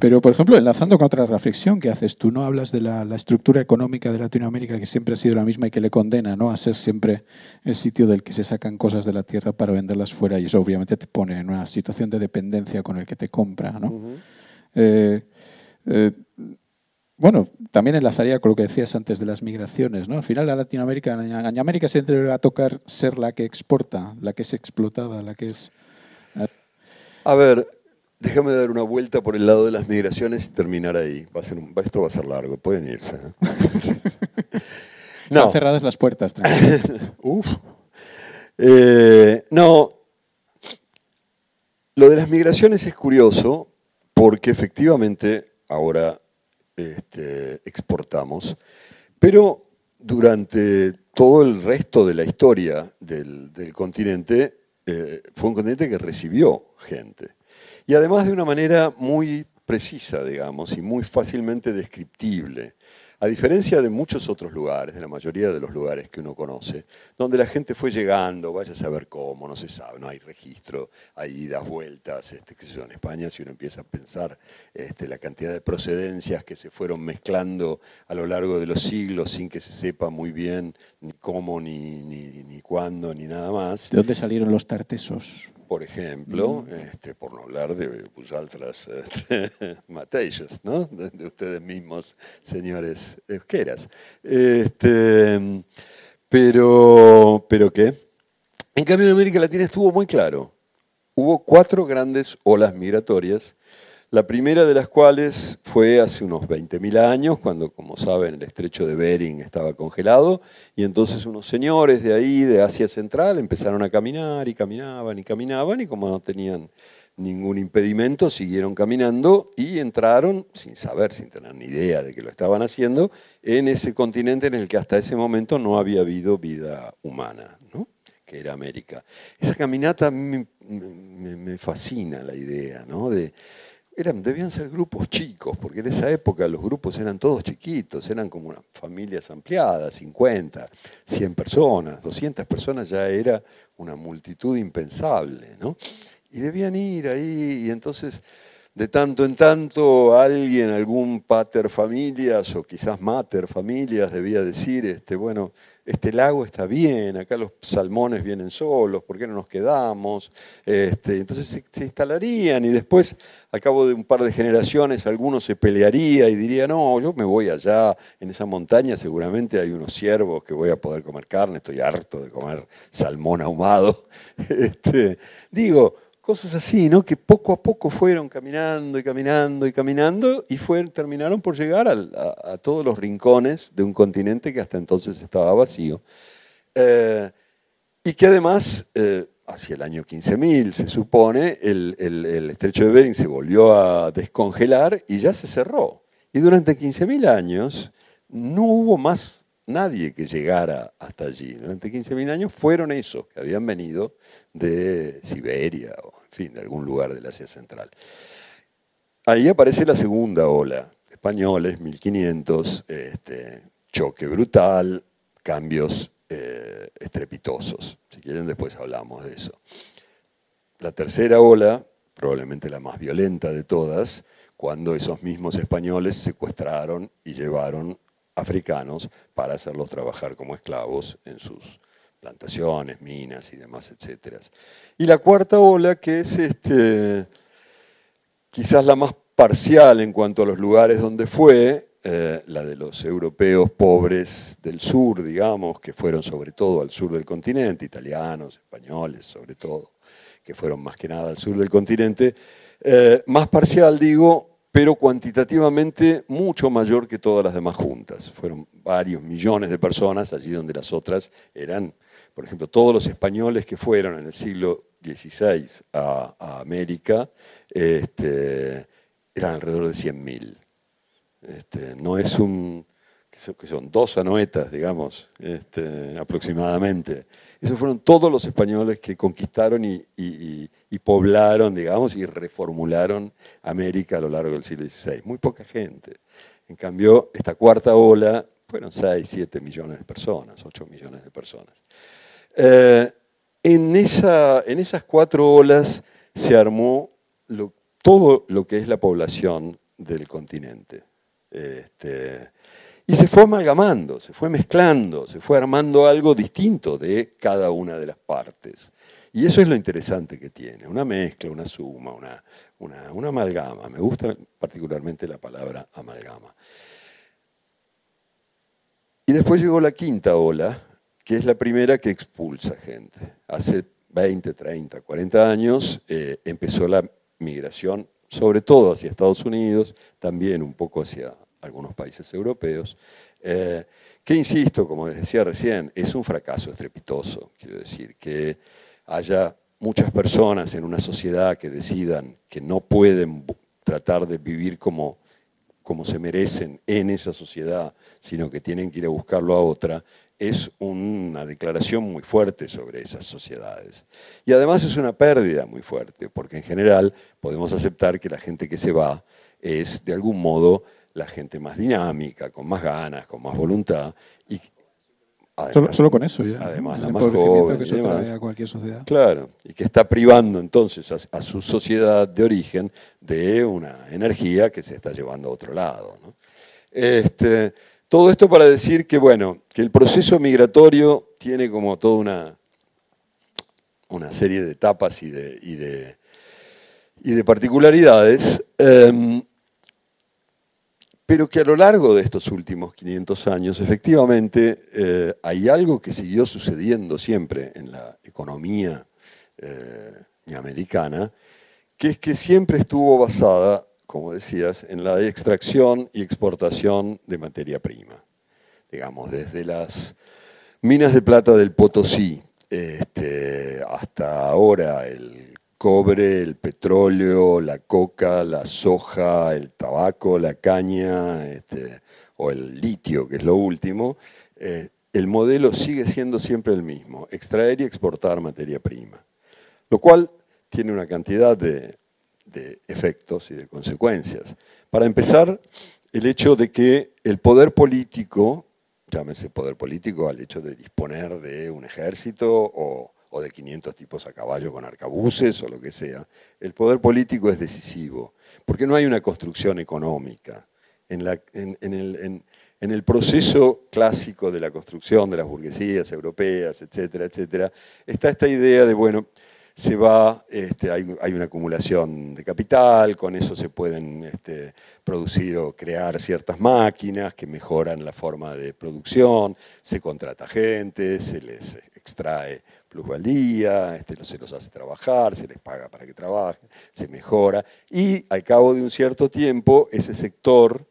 Pero, por ejemplo, enlazando con otra reflexión que haces, tú no hablas de la, estructura económica de Latinoamérica que siempre ha sido la misma y que le condena ¿no? a ser siempre el sitio del que se sacan cosas de la tierra para venderlas fuera y eso obviamente te pone en una situación de dependencia con el que te compra, ¿no? Eh, eh, bueno, también enlazaría con lo que decías antes de las migraciones. ¿no? Al final, la Latinoamérica, en América siempre va a tocar ser la que exporta, la que es explotada, la que es. A ver, déjame dar una vuelta por el lado de las migraciones y terminar ahí. Va a ser esto va a ser largo, pueden irse. ¿eh? no. Están cerradas las puertas, tranquilo. Uf. Eh, no. Lo de las migraciones es curioso porque efectivamente ahora este, exportamos, pero durante todo el resto de la historia del, continente eh, fue un continente que recibió gente. Y además de una manera muy precisa, digamos, y muy fácilmente descriptible. A diferencia de muchos otros lugares, de la mayoría de los lugares que uno conoce, donde la gente fue llegando, vaya a saber cómo, no se sabe, no hay registro, hay idas, vueltas, este, yo, en España si uno empieza a pensar este, la cantidad de procedencias que se fueron mezclando a lo largo de los siglos sin que se sepa muy bien ni cómo, ni, ni, ni cuándo, ni nada más. ¿De dónde salieron los tartesos? Por ejemplo, este, por no hablar de Pujaltras este, Mateixos, ¿no? De, ustedes mismos, señores euqueras. Este, pero, ¿pero qué? En cambio, en América Latina estuvo muy claro. Hubo cuatro grandes olas migratorias la primera de las cuales fue hace unos 20.000 años, cuando, como saben, el estrecho de Bering estaba congelado, y entonces unos señores de ahí, de Asia Central, empezaron a caminar y caminaban y caminaban, y como no tenían ningún impedimento, siguieron caminando y entraron, sin saber, sin tener ni idea de que lo estaban haciendo, en ese continente en el que hasta ese momento no había habido vida humana, ¿no? que era América. Esa caminata me, me fascina la idea, ¿no? De, eran, debían ser grupos chicos, porque en esa época los grupos eran todos chiquitos, eran como unas familias ampliadas, 50, 100 personas, 200 personas ya era una multitud impensable, ¿no? Y debían ir ahí, y entonces de tanto en tanto alguien, algún pater familias o quizás mater familias debía decir, este, bueno, este lago está bien, acá los salmones vienen solos, ¿por qué no nos quedamos? Este, entonces se, instalarían y después, al cabo de un par de generaciones, alguno se pelearía y diría, no, yo me voy allá, en esa montaña seguramente hay unos ciervos que voy a poder comer carne, estoy harto de comer salmón ahumado. Este, digo, cosas así, ¿no? Que poco a poco fueron caminando y caminando y caminando y terminaron por llegar a, todos los rincones de un continente que hasta entonces estaba vacío. Eh, y que además, eh, hacia el año 15.000 se supone, el, el, estrecho de Bering se volvió a descongelar y ya se cerró. Y durante 15.000 años no hubo más nadie que llegara hasta allí. Durante 15.000 años fueron esos que habían venido de Siberia o, en fin, de algún lugar del Asia Central. Ahí aparece la segunda ola, españoles, 1500, este, choque brutal, cambios eh, estrepitosos. Si quieren, después hablamos de eso. La tercera ola, probablemente la más violenta de todas, cuando esos mismos españoles secuestraron y llevaron africanos para hacerlos trabajar como esclavos en sus plantaciones, minas y demás, etc. Y la cuarta ola, que es este, quizás la más parcial en cuanto a los lugares donde fue, eh, la de los europeos pobres del sur, digamos, que fueron sobre todo al sur del continente, italianos, españoles sobre todo, que fueron más que nada al sur del continente, eh, más parcial digo, pero cuantitativamente mucho mayor que todas las demás juntas. Fueron varios millones de personas allí donde las otras eran, por ejemplo, todos los españoles que fueron en el siglo XVI a, América este, eran alrededor de 100.000. Este, no es un, que son dos anoetas, digamos, este, aproximadamente. Esos fueron todos los españoles que conquistaron y, poblaron, digamos, y reformularon América a lo largo del siglo XVI. Muy poca gente. En cambio, esta cuarta ola fueron 6, 7 millones de personas, 8 millones de personas. Eh, en, esa, en esas cuatro olas se armó todo lo que es la población del continente. Este, y se fue amalgamando, se fue mezclando, se fue armando algo distinto de cada una de las partes. Y eso es lo interesante que tiene, una mezcla, una suma, una, amalgama. Me gusta particularmente la palabra amalgama. Y después llegó la quinta ola, que es la primera que expulsa gente. Hace 20, 30, 40 años eh, empezó la migración, sobre todo hacia Estados Unidos, también un poco hacia algunos países europeos, eh, que insisto, como les decía recién, es un fracaso estrepitoso, quiero decir, que haya muchas personas en una sociedad que decidan que no pueden tratar de vivir como, como se merecen en esa sociedad, sino que tienen que ir a buscarlo a otra, es una declaración muy fuerte sobre esas sociedades. Y además es una pérdida muy fuerte, porque en general podemos aceptar que la gente que se va es de algún modo la gente más dinámica, con más ganas, con más voluntad. Y solo, con eso ya. Además, la más joven. Que eso a cualquier sociedad. Claro, y que está privando entonces a, su sociedad de origen de una energía que se está llevando a otro lado. Este, todo esto para decir que, bueno, que el proceso migratorio tiene como toda una, una serie de etapas y de, y de, y de particularidades. Em, pero que a lo largo de estos últimos 500 años, efectivamente, eh, hay algo que siguió sucediendo siempre en la economía eh, americana, que es que siempre estuvo basada, como decías, en la extracción y exportación de materia prima. Digamos, desde las minas de plata del Potosí este, hasta ahora el cobre, el petróleo, la coca, la soja, el tabaco, la caña este, o el litio, que es lo último, eh, el modelo sigue siendo siempre el mismo, extraer y exportar materia prima, lo cual tiene una cantidad de, de efectos y de consecuencias. Para empezar, el hecho de que el poder político, llámese poder político al hecho de disponer de un ejército o o de 500 tipos a caballo con arcabuces o lo que sea. El poder político es decisivo, porque no hay una construcción económica. En, el, proceso clásico de la construcción de las burguesías europeas, etcétera, etcétera, está esta idea de, bueno, se va, este, hay, una acumulación de capital, con eso se pueden este, producir o crear ciertas máquinas que mejoran la forma de producción, se contrata gente, se les extrae plusvalía, este, se los hace trabajar, se les paga para que trabajen, se mejora, y al cabo de un cierto tiempo ese sector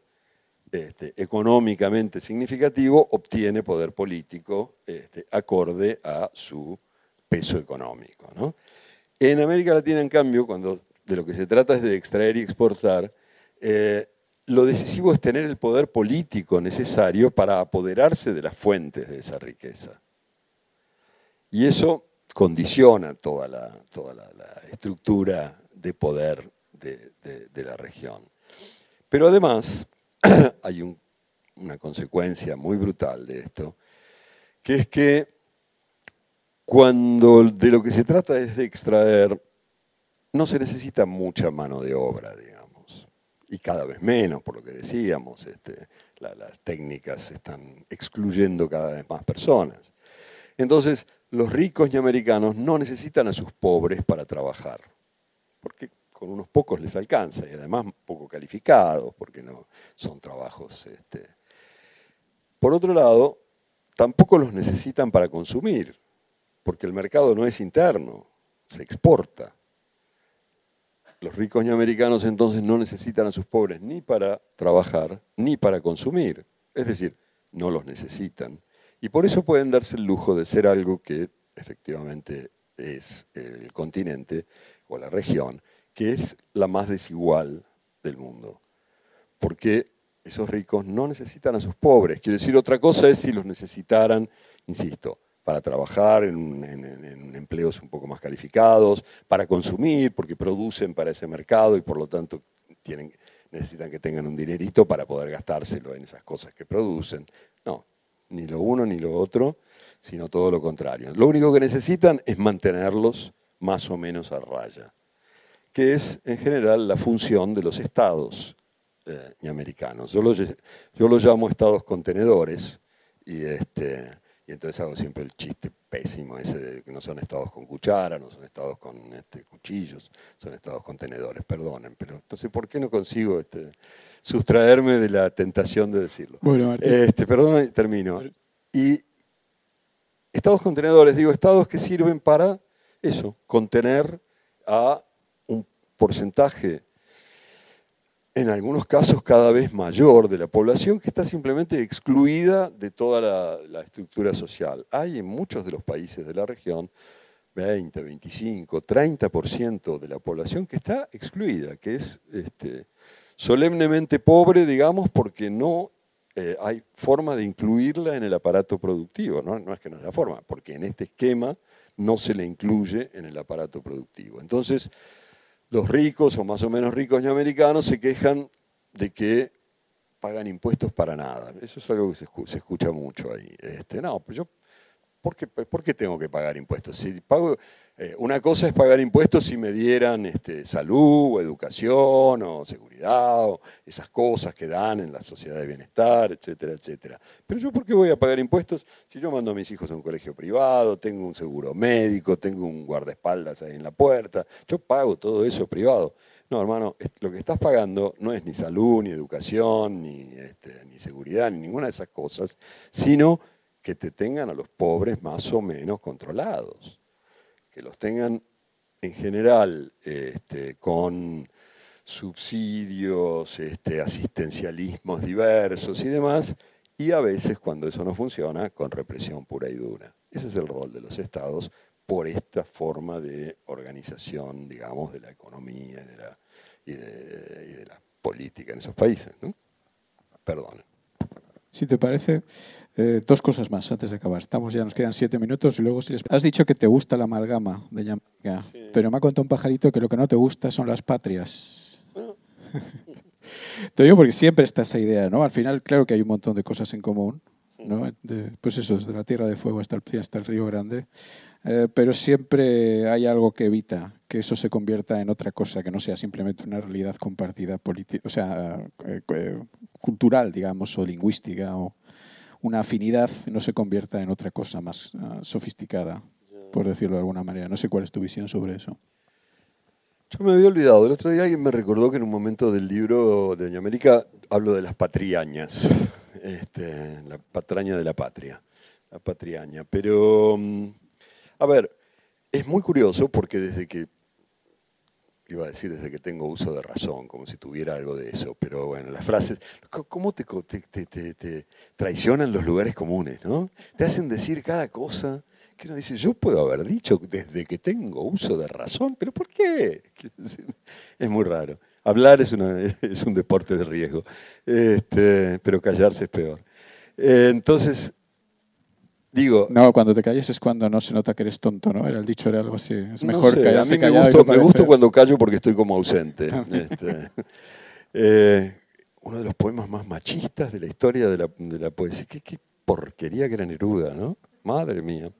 este, económicamente significativo obtiene poder político este, acorde a su peso económico. En América Latina, en cambio, cuando de lo que se trata es de extraer y exportar, eh, lo decisivo es tener el poder político necesario para apoderarse de las fuentes de esa riqueza. Y eso condiciona toda la, toda la, estructura de poder de, la región. Pero además hay una consecuencia muy brutal de esto, que es que cuando de lo que se trata es de extraer, no se necesita mucha mano de obra, digamos, y cada vez menos, por lo que decíamos, este, las técnicas están excluyendo cada vez más personas. Entonces, los ricos y americanos no necesitan a sus pobres para trabajar, porque con unos pocos les alcanza, y además poco calificados, porque no son trabajos. Este. Por otro lado, tampoco los necesitan para consumir, porque el mercado no es interno, se exporta. Los ricos y americanos entonces no necesitan a sus pobres ni para trabajar ni para consumir, es decir, no los necesitan. Y por eso pueden darse el lujo de ser algo que efectivamente es el continente o la región, que es la más desigual del mundo. Porque esos ricos no necesitan a sus pobres. Quiero decir, otra cosa es si los necesitaran, insisto, para trabajar en, empleos un poco más calificados, para consumir, porque producen para ese mercado y por lo tanto tienen, necesitan que tengan un dinerito para poder gastárselo en esas cosas que producen. No, ni lo uno ni lo otro, sino todo lo contrario. Lo único que necesitan es mantenerlos más o menos a raya, que es en general la función de los estados eh, americanos. Yo lo, yo lo llamo estados contenedores y, este, y entonces hago siempre el chiste pésimo ese de que no son estados con cuchara, no son estados con este, cuchillos, son estados contenedores, perdonen, pero entonces ¿por qué no consigo este, sustraerme de la tentación de decirlo. Bueno, este, perdón, termino. Y estados contenedores, digo, estados que sirven para eso, contener a un porcentaje, en algunos casos cada vez mayor, de la población que está simplemente excluida de toda la, estructura social. Hay en muchos de los países de la región 20, 25, 30% de la población que está excluida, que es este, solemnemente pobre, digamos, porque no eh, hay forma de incluirla en el aparato productivo. ¿no? no es que no haya forma, porque en este esquema no se le incluye en el aparato productivo. Entonces, los ricos o más o menos ricos americanos se quejan de que pagan impuestos para nada. Eso es algo que se, escucha mucho ahí. Este, no, pues yo, ¿por qué, ¿por qué, tengo que pagar impuestos? Si pago, eh, una cosa es pagar impuestos si me dieran este, salud o educación o seguridad o esas cosas que dan en la sociedad de bienestar, etcétera, etcétera. Pero yo, ¿por qué voy a pagar impuestos si yo mando a mis hijos a un colegio privado, tengo un seguro médico, tengo un guardaespaldas ahí en la puerta? Yo pago todo eso privado. No, hermano, lo que estás pagando no es ni salud, ni educación, ni, este, ni seguridad, ni ninguna de esas cosas, sino que te tengan a los pobres más o menos controlados, que los tengan en general este, con subsidios, este, asistencialismos diversos y demás, y a veces cuando eso no funciona, con represión pura y dura. Ese es el rol de los estados por esta forma de organización, digamos, de la economía y, de, la política en esos países. Perdón. Si te parece, eh, dos cosas más antes de acabar. Estamos ya, nos quedan siete minutos y luego si has dicho que te gusta la amalgama de Yamaika, pero me ha contado un pajarito que lo que no te gusta son las patrias. te digo porque siempre está esa idea, ¿no? Al final, claro que hay un montón de cosas en común, ¿no? pues eso, desde la Tierra de Fuego hasta el, hasta el Río Grande. Eh, pero siempre hay algo que evita que eso se convierta en otra cosa, que no sea simplemente una realidad compartida, o sea, eh, cultural, digamos, o lingüística, o una afinidad no se convierta en otra cosa más ah, sofisticada, por decirlo de alguna manera. No sé cuál es tu visión sobre eso. Yo me había olvidado. El otro día alguien me recordó que en un momento del libro de Doña América hablo de las patriañas, este, la patraña de la patria, la patriaña. Pero mm, a ver, es muy curioso porque desde que, iba a decir desde que tengo uso de razón, como si tuviera algo de eso, pero bueno, las frases, ¿cómo te, traicionan los lugares comunes? ¿no? Te hacen decir cada cosa que uno dice, yo puedo haber dicho desde que tengo uso de razón, pero ¿por qué? Es muy raro. Hablar es, es un deporte de riesgo, este, pero callarse es peor. Eh, entonces, Digo, no, cuando te calles es cuando no se nota que eres tonto, ¿no? Era el dicho era algo así. Es mejor no A mí me gusta, me gusta cuando callo porque estoy como ausente. este, eh, uno de los poemas más machistas de la historia de la, de la poesía. ¿Qué, ¿Qué, porquería que era Neruda, ¿no? Madre mía.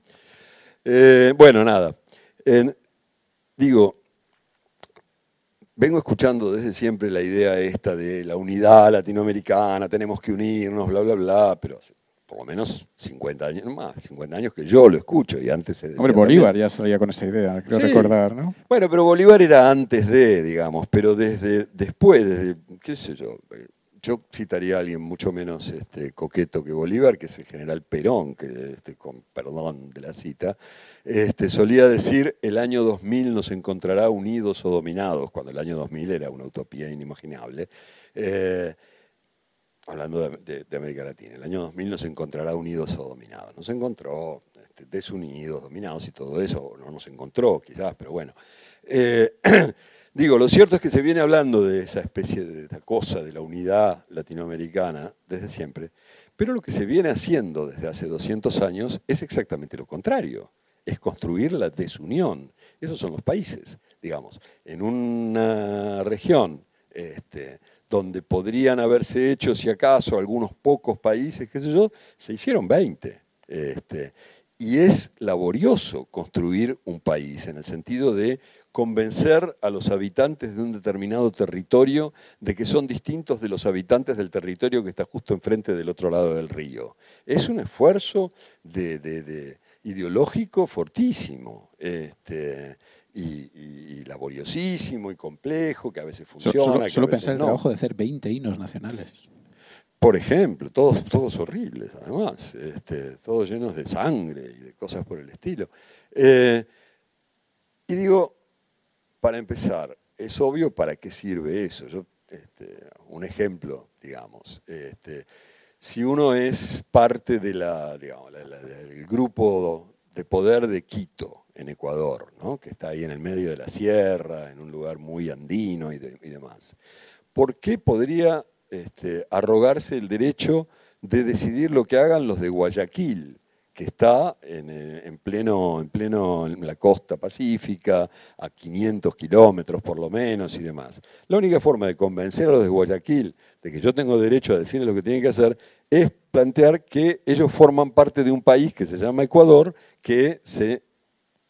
Eh, bueno, nada. digo, vengo escuchando desde siempre la idea esta de la unidad latinoamericana, tenemos que unirnos, bla, bla, bla, pero por lo menos 50 años más, 50 años que yo lo escucho y antes se decía Hombre, Bolívar ya salía con esa idea, creo recordar, ¿no? Bueno, pero Bolívar era antes de, digamos, pero desde después, desde, qué sé yo, yo citaría a alguien mucho menos este, coqueto que Bolívar, que es el general Perón, que este, con perdón de la cita, este, solía decir el año 2000 nos encontrará unidos o dominados, cuando el año 2000 era una utopía inimaginable. Eh, hablando de, América Latina, el año 2000 nos encontrará unidos o dominados. Nos encontró este, desunidos, dominados y todo eso, no nos encontró quizás, pero bueno. Eh, digo, lo cierto es que se viene hablando de esa especie de cosa de la unidad latinoamericana desde siempre, pero lo que se viene haciendo desde hace 200 años es exactamente lo contrario, es construir la desunión. Esos son los países, digamos, en una región este, donde podrían haberse hecho, si acaso, algunos pocos países, qué sé yo, se hicieron 20. Este, y es laborioso construir un país en el sentido de convencer a los habitantes de un determinado territorio de que son distintos de los habitantes del territorio que está justo enfrente del otro lado del río. Es un esfuerzo de, ideológico fortísimo. Este, y, laboriosísimo y complejo, que a veces funciona. Solo, pensar en el trabajo de hacer 20 hinos nacionales. Por ejemplo, todos, todos horribles, además, este, todos llenos de sangre y de cosas por el estilo. Eh, y digo, para empezar, es obvio para qué sirve eso. Yo, este, un ejemplo, digamos. Este, si uno es parte de la, digamos, del grupo de poder de Quito, en Ecuador, ¿no? que está ahí en el medio de la sierra, en un lugar muy andino y, demás. ¿Por qué podría este, arrogarse el derecho de decidir lo que hagan los de Guayaquil, que está en, eh, en pleno, en pleno en la costa pacífica, a 500 kilómetros por lo menos y demás. La única forma de convencer a los de Guayaquil de que yo tengo derecho a decirles lo que tienen que hacer es plantear que ellos forman parte de un país que se llama Ecuador, que se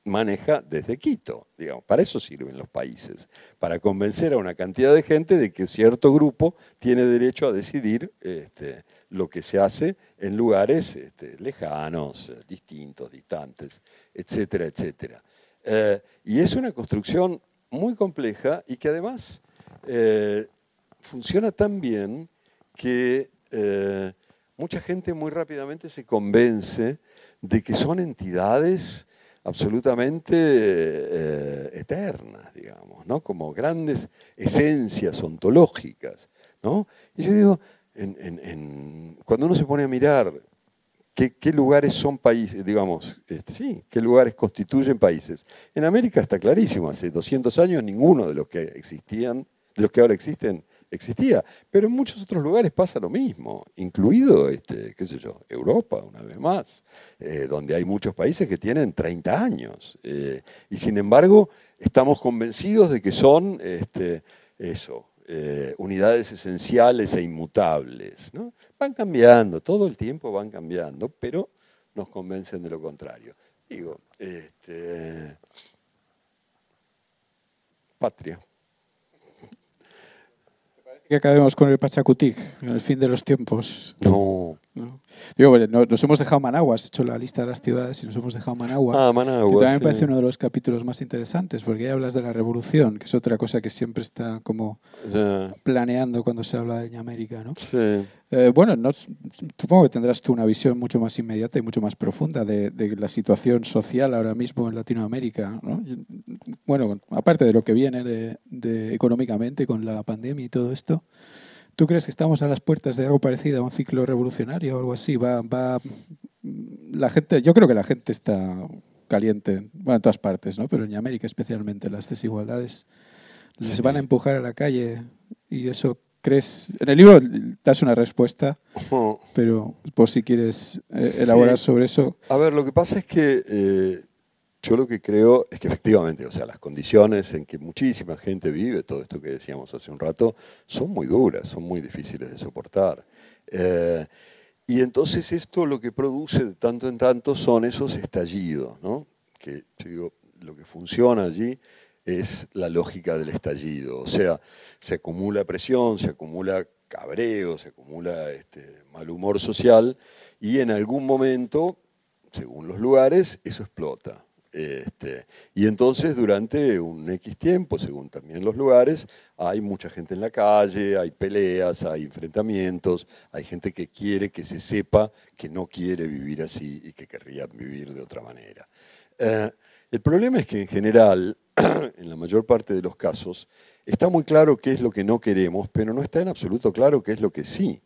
maneja desde Quito. Digamos. Para eso sirven los países, para convencer a una cantidad de gente de que cierto grupo tiene derecho a decidir este, lo que se hace en lugares este, lejanos, eh, distintos, distantes, etcétera, etcétera. Eh, y es una construcción muy compleja y que además eh, funciona tan bien que mucha gente muy rápidamente se convence de que son entidades absolutamente eh, eternas, digamos, ¿no? como grandes esencias ontológicas. ¿no? Y yo digo, cuando uno se pone a mirar qué, lugares son países, digamos, este, sí, qué lugares constituyen países, en América está clarísimo, hace 200 años ninguno de los que existían, de los que ahora existen, existía. Pero en muchos otros lugares pasa lo mismo, incluido, este, qué sé yo, Europa, una vez más, eh, donde hay muchos países que tienen 30 años. Eh, y sin embargo, estamos convencidos de que son este, eso, eh, unidades esenciales e inmutables. Van cambiando, todo el tiempo van cambiando, pero nos convencen de lo contrario. Digo, este, patria que acabemos con el Pachacutic, en el fin de los tiempos. No. Digo, nos hemos dejado Managua, has hecho la lista de las ciudades y nos hemos dejado Managua. Ah, Managua. Que también me parece uno de los capítulos más interesantes, porque ahí hablas de la revolución, que es otra cosa que siempre está como planeando cuando se habla de América, ¿no? Sí. Eh, bueno, no, supongo que tendrás tú una visión mucho más inmediata y mucho más profunda de, la situación social ahora mismo en Latinoamérica. ¿no? Bueno, aparte de lo que viene de, económicamente con la pandemia y todo esto, ¿tú crees que estamos a las puertas de algo parecido a un ciclo revolucionario o algo así? Va, va, la gente, yo creo que la gente está caliente, bueno, en todas partes, ¿no? pero en América especialmente las desigualdades les van a empujar a la calle y eso crees? En el libro das una respuesta, pero por si quieres eh, elaborar sobre eso. A ver, lo que pasa es que eh, yo lo que creo es que efectivamente, o sea, las condiciones en que muchísima gente vive, todo esto que decíamos hace un rato, son muy duras, son muy difíciles de soportar. Eh, y entonces esto lo que produce de tanto en tanto son esos estallidos, ¿no? Que yo digo, lo que funciona allí es la lógica del estallido. O sea, se acumula presión, se acumula cabreo, se acumula este, mal humor social y en algún momento, según los lugares, eso explota. Este, y entonces durante un X tiempo, según también los lugares, hay mucha gente en la calle, hay peleas, hay enfrentamientos, hay gente que quiere que se sepa que no quiere vivir así y que querría vivir de otra manera. Eh, el problema es que en general, en la mayor parte de los casos, está muy claro qué es lo que no queremos, pero no está en absoluto claro qué es lo que sí.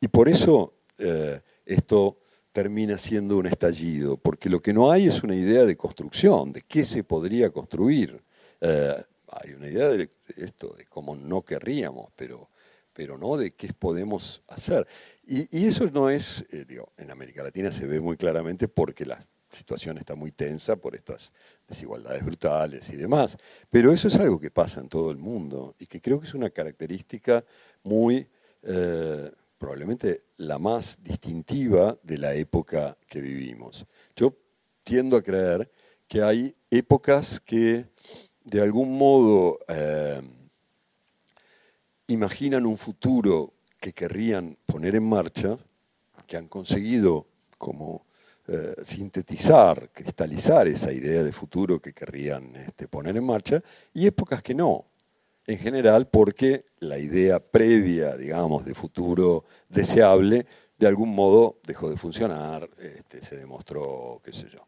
Y por eso eh, esto termina siendo un estallido, porque lo que no hay es una idea de construcción, de qué se podría construir. Eh, hay una idea de esto, de cómo no querríamos, pero, pero no de qué podemos hacer. Y, eso no es, eh, digo, en América Latina se ve muy claramente porque las situación está muy tensa por estas desigualdades brutales y demás. Pero eso es algo que pasa en todo el mundo y que creo que es una característica muy, eh, probablemente la más distintiva de la época que vivimos. Yo tiendo a creer que hay épocas que de algún modo eh, imaginan un futuro que querrían poner en marcha, que han conseguido como eh, sintetizar, cristalizar esa idea de futuro que querrían este, poner en marcha, y épocas que no, en general porque la idea previa, digamos, de futuro deseable, de algún modo dejó de funcionar, este, se demostró, qué sé yo,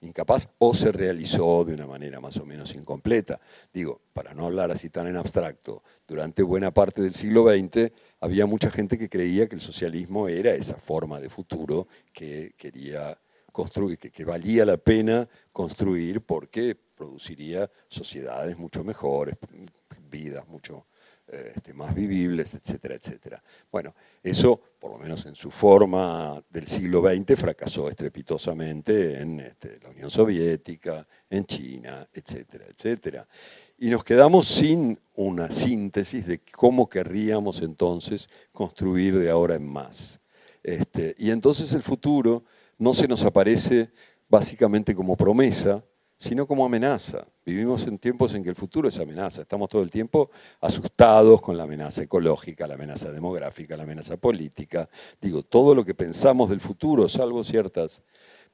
incapaz o se realizó de una manera más o menos incompleta. Digo, para no hablar así tan en abstracto, durante buena parte del siglo XX había mucha gente que creía que el socialismo era esa forma de futuro que quería construir, que, valía la pena construir porque produciría sociedades mucho mejores, vidas mucho este, más vivibles, etcétera, etcétera. Bueno, eso, por lo menos en su forma del siglo XX, fracasó estrepitosamente en este, la Unión Soviética, en China, etcétera, etcétera. Y nos quedamos sin una síntesis de cómo querríamos entonces construir de ahora en más. Este, y entonces el futuro no se nos aparece básicamente como promesa, sino como amenaza. Vivimos en tiempos en que el futuro es amenaza. Estamos todo el tiempo asustados con la amenaza ecológica, la amenaza demográfica, la amenaza política. Digo, todo lo que pensamos del futuro, salvo ciertos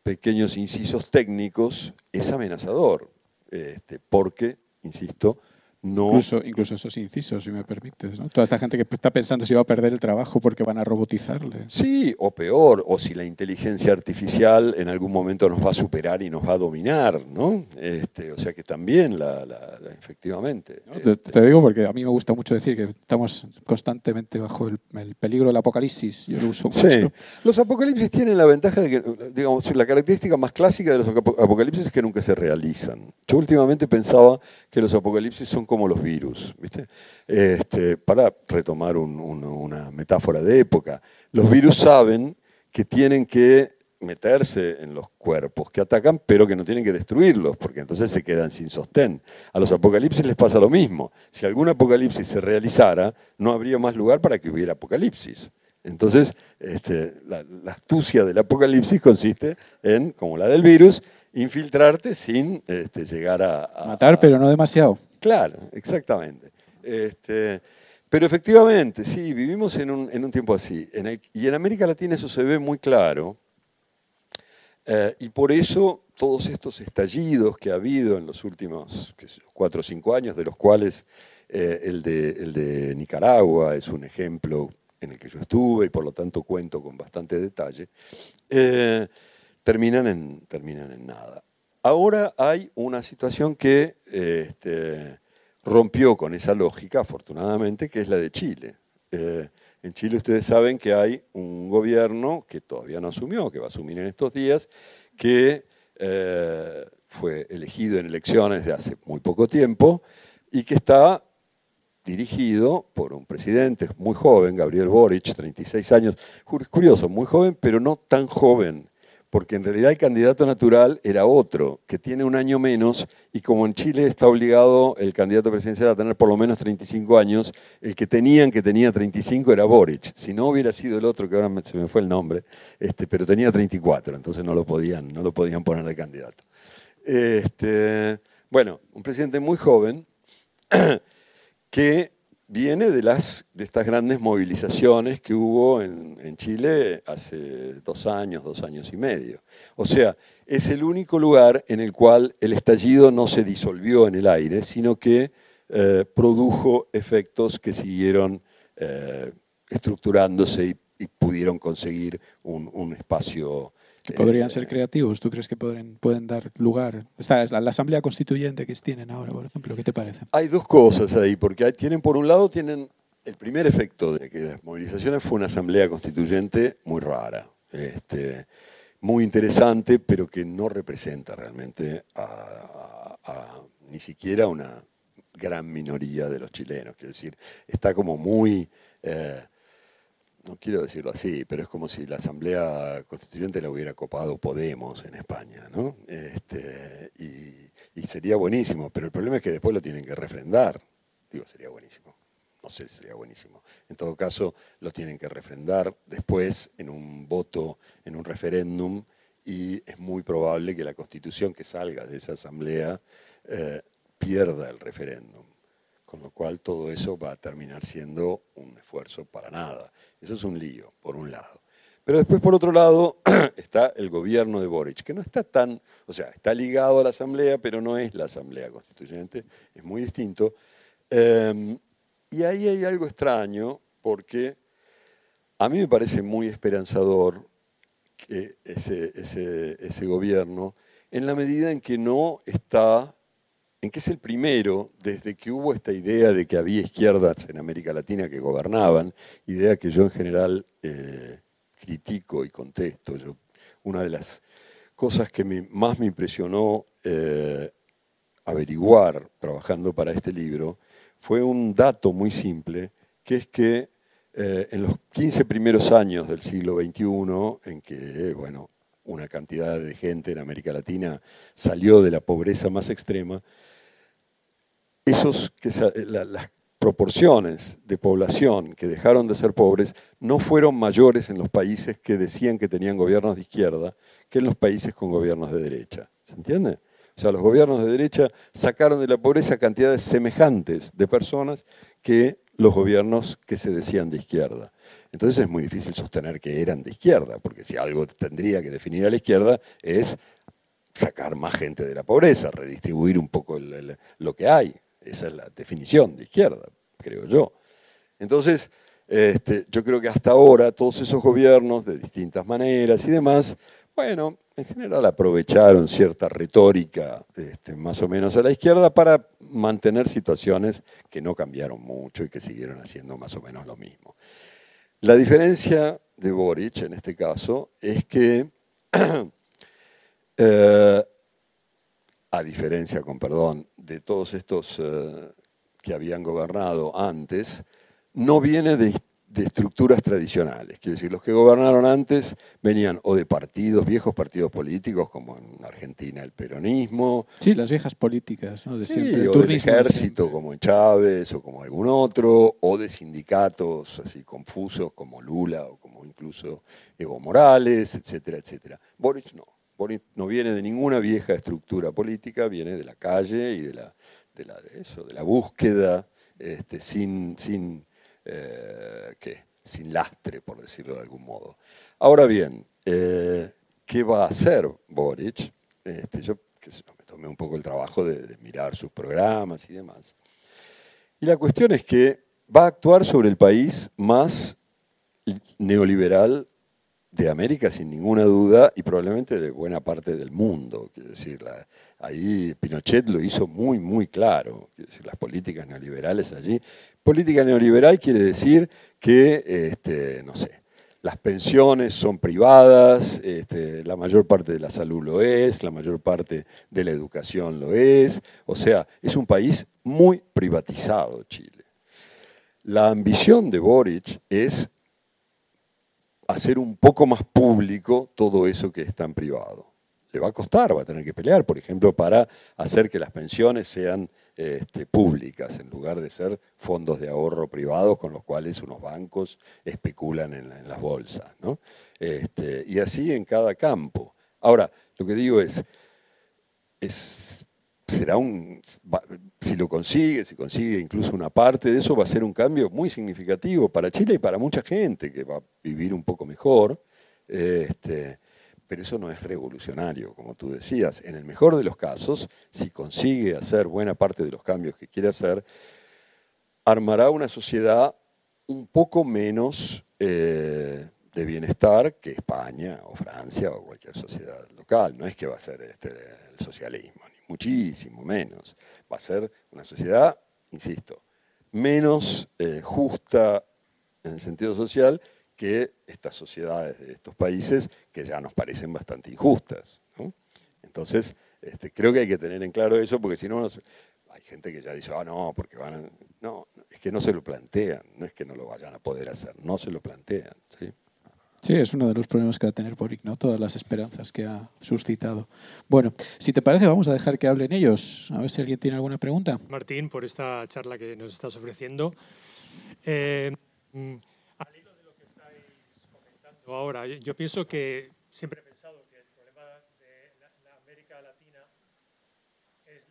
pequeños incisos técnicos, es amenazador. Este, porque, insisto, Incluso, incluso esos incisos, si me permites. ¿no? Toda esta gente que está pensando si va a perder el trabajo porque van a robotizarle. Sí, o peor, o si la inteligencia artificial en algún momento nos va a superar y nos va a dominar, ¿no? Este, o sea que también, la, efectivamente. Este te, digo porque a mí me gusta mucho decir que estamos constantemente bajo el, peligro del apocalipsis. Yo lo uso mucho. Sí, los apocalipsis tienen la ventaja de que, digamos, la característica más clásica de los apocalipsis es que nunca se realizan. Yo últimamente pensaba que los apocalipsis son como los virus, ¿viste? Este, para retomar una metáfora de época, los virus saben que tienen que meterse en los cuerpos que atacan, pero que no tienen que destruirlos, porque entonces se quedan sin sostén. A los apocalipsis les pasa lo mismo. Si algún apocalipsis se realizara, no habría más lugar para que hubiera apocalipsis. Entonces, este, la, astucia del apocalipsis consiste en, como la del virus, infiltrarte sin este, llegar a, Matar, pero no demasiado. Claro, exactamente. Este, pero efectivamente, sí, vivimos en un, tiempo así. y en América Latina eso se ve muy claro. Eh, y por eso todos estos estallidos que ha habido en los últimos cuatro o cinco años, de los cuales eh, el, de, Nicaragua es un ejemplo en el que yo estuve y por lo tanto cuento con bastante detalle, eh, terminan, en, terminan en nada. Ahora hay una situación que este, rompió con esa lógica, afortunadamente, que es la de Chile. Eh, en Chile ustedes saben que hay un gobierno que todavía no asumió, que va a asumir en estos días, que eh, fue elegido en elecciones de hace muy poco tiempo y que está dirigido por un presidente muy joven, Gabriel Boric, 36 años, curioso, muy joven, pero no tan joven porque en realidad el candidato natural era otro, que tiene un año menos, y como en Chile está obligado el candidato presidencial a tener por lo menos 35 años, el que tenían que tenía 35 era Boric. Si no hubiera sido el otro, que ahora se me fue el nombre, este, pero tenía 34, entonces no lo podían, no lo podían poner de candidato. Este, bueno, un presidente muy joven que viene de, las, de estas grandes movilizaciones que hubo en, Chile hace dos años, dos años y medio. O sea, es el único lugar en el cual el estallido no se disolvió en el aire, sino que eh, produjo efectos que siguieron eh, estructurándose y, pudieron conseguir un espacio podrían ser creativos, ¿tú crees que pueden, pueden dar lugar? Esta es la, Asamblea Constituyente que tienen ahora, por ejemplo, ¿qué te parece? Hay dos cosas ahí, porque tienen, por un lado, tienen el primer efecto de que las movilizaciones fue una Asamblea Constituyente muy rara, este, muy interesante, pero que no representa realmente a, ni siquiera una gran minoría de los chilenos. Quiero decir, está como muy... Eh, no quiero decirlo así, pero es como si la Asamblea Constituyente la hubiera copado Podemos en España, ¿no? Este, y, sería buenísimo, pero el problema es que después lo tienen que refrendar. Digo, sería buenísimo. No sé si sería buenísimo. En todo caso, lo tienen que refrendar después en un voto, en un referéndum, y es muy probable que la constitución que salga de esa asamblea eh, pierda el referéndum con lo cual todo eso va a terminar siendo un esfuerzo para nada. Eso es un lío, por un lado. Pero después, por otro lado, está el gobierno de Boric, que no está tan, o sea, está ligado a la Asamblea, pero no es la Asamblea Constituyente, es muy distinto. Em, y ahí hay algo extraño, porque a mí me parece muy esperanzador que ese, gobierno, en la medida en que no está en que es el primero, desde que hubo esta idea de que había izquierdas en América Latina que gobernaban, idea que yo en general eh, critico y contesto. Yo, una de las cosas que más me impresionó eh, averiguar trabajando para este libro fue un dato muy simple, que es que eh, en los 15 primeros años del siglo XXI, en que bueno, una cantidad de gente en América Latina salió de la pobreza más extrema, esos que, las proporciones de población que dejaron de ser pobres no fueron mayores en los países que decían que tenían gobiernos de izquierda que en los países con gobiernos de derecha. ¿Se entiende? O sea, los gobiernos de derecha sacaron de la pobreza cantidades semejantes de personas que los gobiernos que se decían de izquierda. Entonces es muy difícil sostener que eran de izquierda, porque si algo tendría que definir a la izquierda es sacar más gente de la pobreza, redistribuir un poco lo que hay. Esa es la definición de izquierda, creo yo. Entonces, este, yo creo que hasta ahora todos esos gobiernos, de distintas maneras y demás, bueno, en general aprovecharon cierta retórica este, más o menos a la izquierda para mantener situaciones que no cambiaron mucho y que siguieron haciendo más o menos lo mismo. La diferencia de Boric en este caso es que eh, a diferencia, con perdón, de todos estos eh, que habían gobernado antes, no viene de, estructuras tradicionales. Quiero decir, los que gobernaron antes venían o de partidos, viejos partidos políticos, como en Argentina el peronismo. Sí, las viejas políticas, ¿no? De sí, o del ejército, como en Chávez o como algún otro, o de sindicatos así confusos como Lula o como incluso Evo Morales, etcétera, etcétera. Boric no no viene de ninguna vieja estructura política, viene de la calle y de la, de la, eso, de la búsqueda este, sin, sin, eh, sin lastre, por decirlo de algún modo. Ahora bien, eh, ¿qué va a hacer Boric? Este, yo me tomé un poco el trabajo de, de mirar sus programas y demás. Y la cuestión es que va a actuar sobre el país más neoliberal de América sin ninguna duda y probablemente de buena parte del mundo. Quiero decir, ahí Pinochet lo hizo muy, muy claro. Las políticas neoliberales allí. Política neoliberal quiere decir que, este, no sé, las pensiones son privadas, este, la mayor parte de la salud lo es, la mayor parte de la educación lo es. O sea, es un país muy privatizado Chile. La ambición de Boric es hacer un poco más público todo eso que está en privado. Le va a costar, va a tener que pelear, por ejemplo, para hacer que las pensiones sean este, públicas en lugar de ser fondos de ahorro privados con los cuales unos bancos especulan en, las bolsas. Este, y así en cada campo. Ahora, lo que digo es, es será un, si lo consigue, si consigue incluso una parte de eso, va a ser un cambio muy significativo para Chile y para mucha gente que va a vivir un poco mejor. Este, pero eso no es revolucionario, como tú decías. En el mejor de los casos, si consigue hacer buena parte de los cambios que quiere hacer, armará una sociedad un poco menos eh, de bienestar que España o Francia o cualquier sociedad local. No es que va a ser este, el socialismo, muchísimo menos. Va a ser una sociedad, insisto, menos eh, justa en el sentido social que estas sociedades de estos países que ya nos parecen bastante injustas. Entonces, este, creo que hay que tener en claro eso, porque si no, hay gente que ya dice, ah, no, porque van a... No, es que no se lo plantean, no es que no lo vayan a poder hacer, no se lo plantean. ¿sí? Sí, es uno de los problemas que va a tener Boric, ¿no? Todas las esperanzas que ha suscitado. Bueno, si te parece, vamos a dejar que hablen ellos. A ver si alguien tiene alguna pregunta. Martín, por esta charla que nos estás ofreciendo. Eh, mm, al hilo de lo que estáis comentando ahora, yo pienso que siempre he pensado que el problema de la, América Latina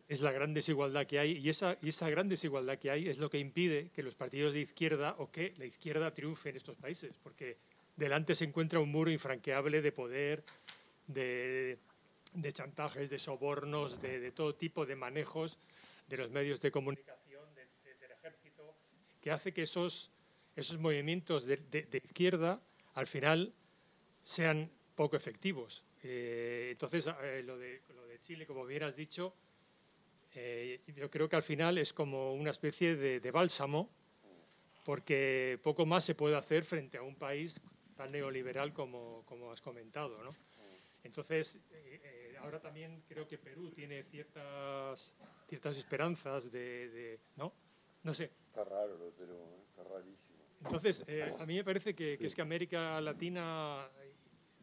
es, la gran desigualdad que hay y esa, y esa gran desigualdad que hay es lo que impide que los partidos de izquierda o que la izquierda triunfe en estos países, porque delante se encuentra un muro infranqueable de poder, de, chantajes, de sobornos, de, todo tipo de manejos de los medios de comunicación, del ejército, que hace que esos, esos movimientos de, izquierda al final sean poco efectivos. Eh, entonces, eh, lo, de, Chile, como bien has dicho, eh, yo creo que al final es como una especie de, bálsamo, porque poco más se puede hacer frente a un país tan neoliberal como, como has comentado. ¿no? Entonces, eh, eh, ahora también creo que Perú tiene ciertas, ciertas esperanzas de, ¿no? no sé. Está raro lo de Perú, ¿eh? está rarísimo. Entonces, eh, a mí me parece que, que es que América Latina,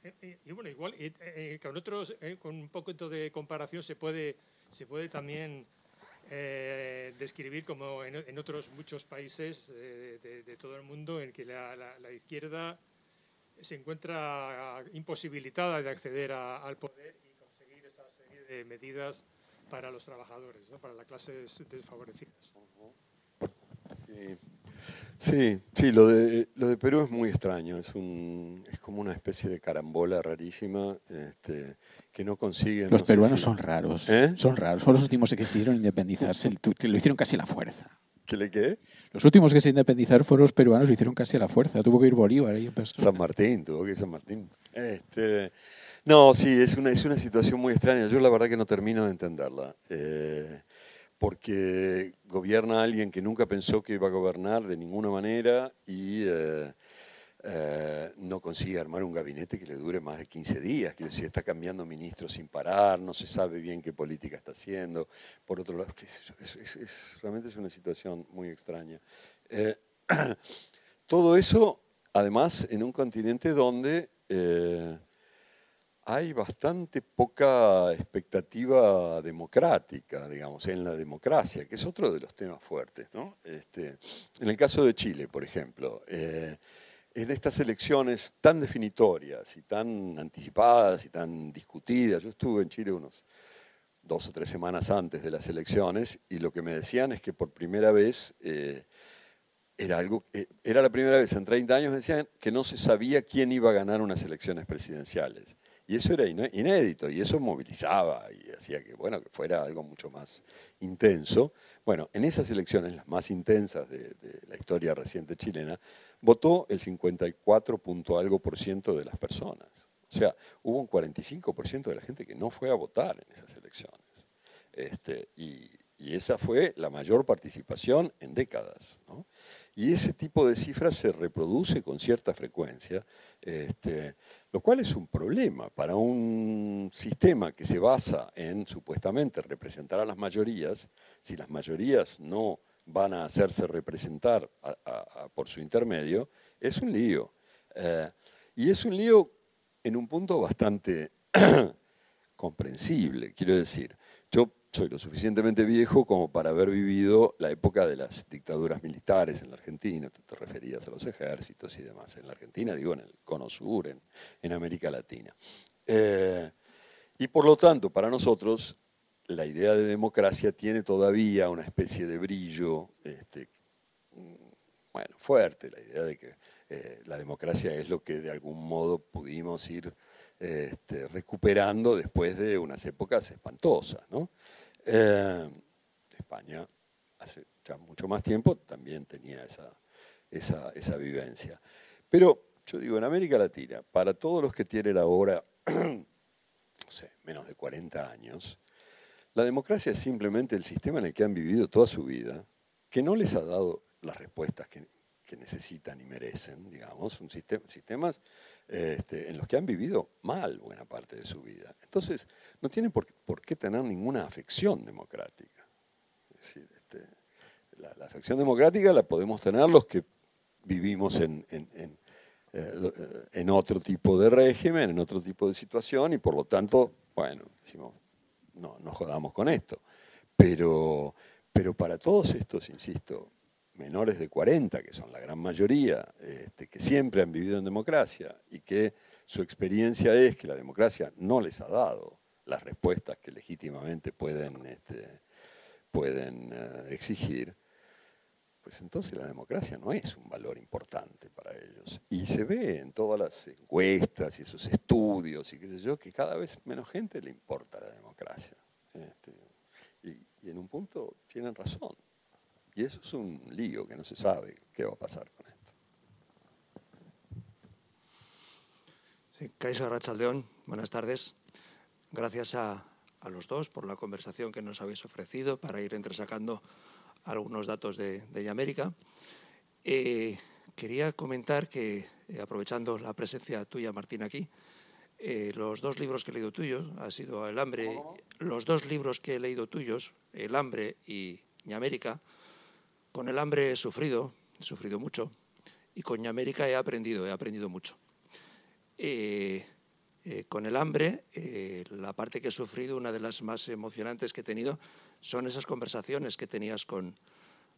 eh, eh, y bueno, igual, con otros, con un poco de comparación se puede, se puede también eh, describir como en, en otros muchos países eh, de, de todo el mundo en que la, la- la izquierda se encuentra imposibilitada de acceder a- al poder y conseguir esa serie de medidas para los trabajadores, ¿no? para las clases desfavorecidas. Sí, sí, sí, lo, de, lo de Perú es muy extraño, es, un, es como una especie de carambola rarísima este, que no consiguen. Los no peruanos si- son raros. ¿Eh? Son raros. Son los últimos que quisieron independizarse. Lo hicieron casi a la fuerza. ¿Qué le qué? Los últimos que se independizaron fueron los peruanos, lo hicieron casi a la fuerza. Tuvo que ir Bolívar ahí en persona. San Martín, tuvo que ir San Martín. Este, no, sí, es una, es una situación muy extraña. Yo la verdad que no termino de entenderla. eh, porque gobierna alguien que nunca pensó que iba a gobernar de ninguna manera y eh, eh, no consigue armar un gabinete que le dure más de 15 días. Quiero decir, está cambiando ministros sin parar, no se sabe bien qué política está haciendo. Por otro lado, es, realmente es una situación muy extraña. Eh, todo eso, además, en un continente donde eh, hay bastante poca expectativa democrática, digamos, en la democracia, que es otro de los temas fuertes. Este, en el caso de Chile, por ejemplo, en estas elecciones tan definitorias y tan anticipadas y tan discutidas, yo estuve en Chile unos dos o tres semanas antes de las elecciones y lo que me decían es que por primera vez eh, era algo, era la primera vez en 30 años decían que no se sabía quién iba a ganar unas elecciones presidenciales. Y eso era iné- inédito y eso movilizaba y hacía que, bueno, que fuera algo mucho más intenso. Bueno, en esas elecciones, las más intensas de, de la historia reciente chilena, votó el 54 punto algo por ciento de las personas. O sea, hubo un 45 por ciento de la gente que no fue a votar en esas elecciones. Este, y, y esa fue la mayor participación en décadas. ¿no? Y ese tipo de cifras se reproduce con cierta frecuencia, este, lo cual es un problema para un sistema que se basa en supuestamente representar a las mayorías. Si las mayorías no van a hacerse representar por su intermedio, es un lío. Eh, y es un lío en un punto bastante comprensible. Quiero decir, yo soy lo suficientemente viejo como para haber vivido la época de las dictaduras militares en la Argentina, tú te referías a los ejércitos y demás. En la Argentina, digo, en el Cono Sur, en, América Latina. Eh, y por lo tanto, para nosotros, la idea de democracia tiene todavía una especie de brillo, este, bueno, fuerte, la idea de que eh, la democracia es lo que de algún modo pudimos ir este, recuperando después de unas épocas espantosas. ¿no? Eh, España, hace ya mucho más tiempo, también tenía esa, esa, esa vivencia. Pero yo digo, en América Latina, para todos los que tienen ahora, menos de 40 años, la democracia es simplemente el sistema en el que han vivido toda su vida, que no les ha dado las respuestas que, que necesitan y merecen, digamos, un sistema, sistemas este, en los que han vivido mal buena parte de su vida. Entonces, no tienen por, por qué tener ninguna afección democrática. Este, la, afección democrática la podemos tener los que vivimos en, en- en, eh, eh, en otro tipo de régimen, en otro tipo de situación, y por lo tanto, bueno, decimos, no, no jodamos con esto. Pero, pero para todos estos, insisto, menores de 40, que son la gran mayoría, este, que siempre han vivido en democracia y que su experiencia es que la democracia no les ha dado las respuestas que legítimamente pueden, este, pueden eh, exigir, pues entonces la democracia no es un valor importante para ellos. Y se ve en todas las encuestas y esos estudios y qué sé yo, que cada vez menos gente le importa la democracia. Este, y, y en un punto tienen razón. Y eso es un lío que no se sabe qué va a pasar con esto. Sí, Kaiso Arrachaldeón, buenas tardes. Gracias a, a los dos por la conversación que nos habéis ofrecido para ir entresacando algunos datos de, de América. Eh, quería comentar que, eh, aprovechando la presencia tuya, Martín, aquí, eh, los dos libros que he leído tuyos, ha sido El hambre, los dos libros que he leído tuyos, El hambre y, y América, Con el hambre he sufrido, he sufrido mucho, y con América he aprendido, he aprendido mucho. Eh, eh, con el hambre, eh, la parte que he sufrido, una de las más emocionantes que he tenido, son esas conversaciones que tenías con,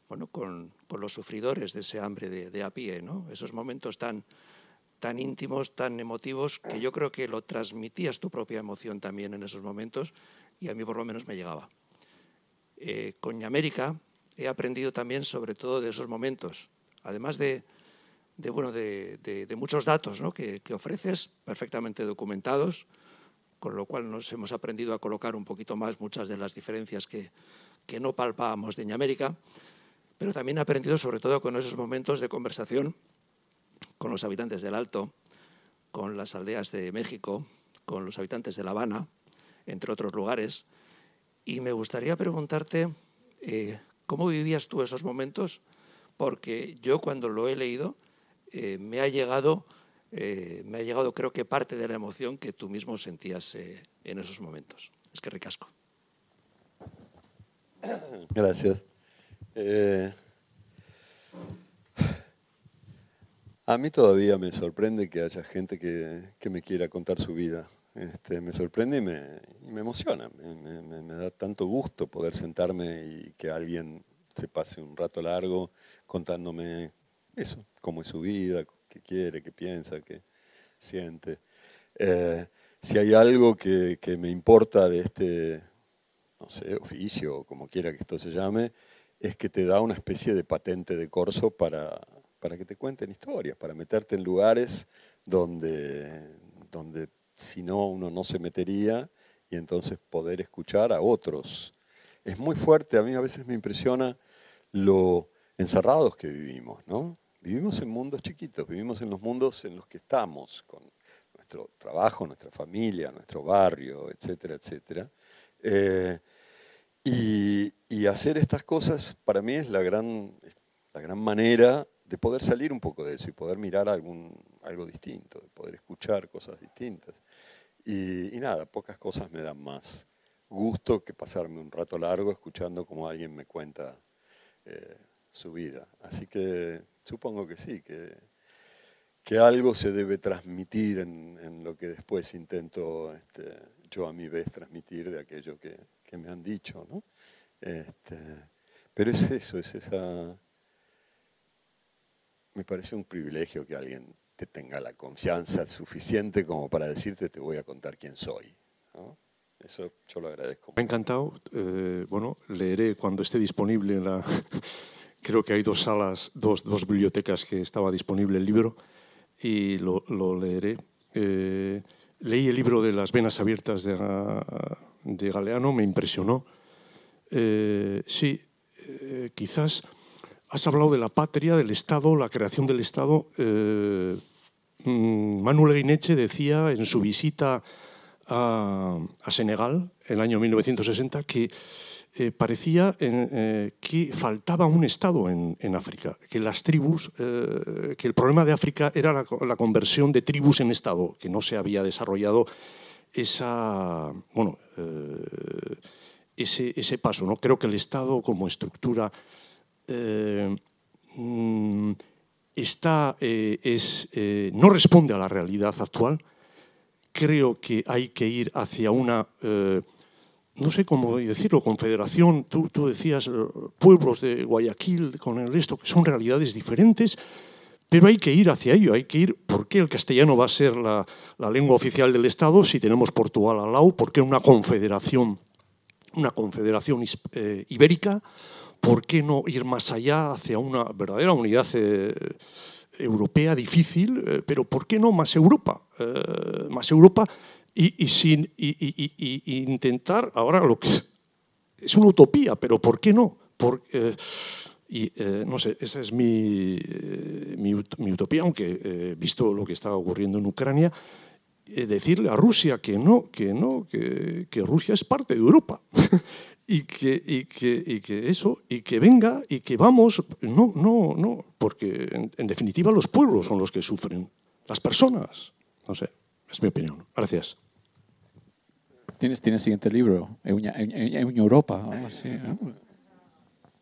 bueno, con, los sufridores de ese hambre de, a pie, ¿no? esos momentos tan, tan íntimos, tan emotivos, que yo creo que lo transmitías tu propia emoción también en esos momentos y a mí por lo menos me llegaba. con América he aprendido también sobre todo de esos momentos, además de, muchos datos que, ofreces, perfectamente documentados, con lo cual nos hemos aprendido a colocar un poquito más muchas de las diferencias que, que no palpábamos de América, pero también he aprendido sobre todo con esos momentos de conversación con los habitantes del Alto, con las aldeas de México, con los habitantes de La Habana, entre otros lugares. Y me gustaría preguntarte eh, cómo vivías tú esos momentos, porque yo cuando lo he leído eh, me ha llegado, eh, me ha llegado creo que parte de la emoción que tú mismo sentías eh, en esos momentos. Es que ricasco. Gracias. a mí todavía me sorprende que haya gente que, me quiera contar su vida. Este, me sorprende y me, emociona. me, da tanto gusto poder sentarme y que alguien se pase un rato largo contándome eso, cómo es su vida, qué quiere, qué piensa, qué siente. Eh, si hay algo que, me importa de este, no sé, oficio o como quiera que esto se llame, es que te da una especie de patente de corso para, para que te cuenten historias, para meterte en lugares donde, donde si no uno no se metería y entonces poder escuchar a otros. Es muy fuerte, a mí a veces me impresiona lo encerrados que vivimos, ¿no? Vivimos en mundos chiquitos, vivimos en los mundos en los que estamos, con nuestro trabajo, nuestra familia, nuestro barrio, etcétera, etcétera. Eh, y, hacer estas cosas para mí es la gran, la gran manera de poder salir un poco de eso y poder mirar algún, algo distinto, de poder escuchar cosas distintas. Y, nada, pocas cosas me dan más gusto que pasarme un rato largo escuchando como alguien me cuenta eh, su vida. Así que Supongo que sí, que, que algo se debe transmitir en, lo que después intento este, yo a mi vez transmitir de aquello que, me han dicho. ¿no? Este, pero es eso, es esa... Me parece un privilegio que alguien te tenga la confianza suficiente como para decirte te voy a contar quién soy. Eso yo lo agradezco. Me ha encantado. Eh, bueno, leeré cuando esté disponible la creo que hay dos salas, dos, dos bibliotecas que estaba disponible el libro y lo, leeré. Eh, leí el libro de las venas abiertas de, de Galeano, me impresionó. Eh, sí, eh, quizás has hablado de la patria, del Estado, la creación del Estado. Mm, Manuel Guineche decía en su visita a, Senegal, en el año 1960, que eh, parecía eh, que faltaba un Estado en, África, que las tribus, eh, que el problema de África era la, conversión de tribus en Estado, que no se había desarrollado esa, bueno, ese, ese, paso. ¿no? Creo que el Estado como estructura mm, está, es, no responde a la realidad actual. Creo que hay que ir hacia una no sé cómo decirlo, confederación, tú, tú decías eh, pueblos de Guayaquil con el resto, que son realidades diferentes, pero hay que ir hacia ello, hay que ir, ¿por qué el castellano va a ser la, lengua oficial del Estado si tenemos Portugal al lado? ¿Por qué una confederación, una confederación eh, ibérica? ¿Por qué no ir más allá hacia una verdadera unidad eh, europea difícil? pero ¿por qué no más Europa? más Europa y, sin intentar, ahora lo que es, una utopía, pero ¿por qué no? Eh, y eh, no sé, esa es mi, eh, mi, utopía, aunque visto lo que está ocurriendo en Ucrania, decirle a Rusia que no, que no, que, que Rusia es parte de Europa. y, que, y, que, y que eso, y que venga y que vamos, no, no, no, porque en, en definitiva los pueblos son los que sufren, las personas, no sé. Es mi opinión. Gracias. ¿Tienes, tienes siguiente libro? En, Europa.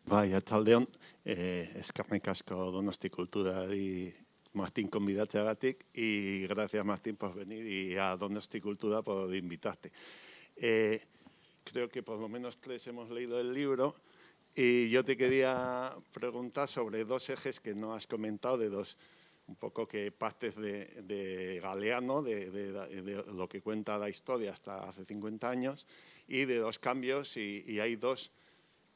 Bai, atzaldeon, eh, eskarnek asko Donosti Culturari Martín convidatzeagatik y gracias Martín por venir y a Donosti Cultura por invitarte. Eh, creo que por lo menos tres hemos leído el libro y yo te quería preguntar sobre dos ejes que no has comentado, de dos, un poco que partes de, de Galeano, de, de, de, lo que cuenta la historia hasta hace 50 años, y de dos cambios, y, y, hay dos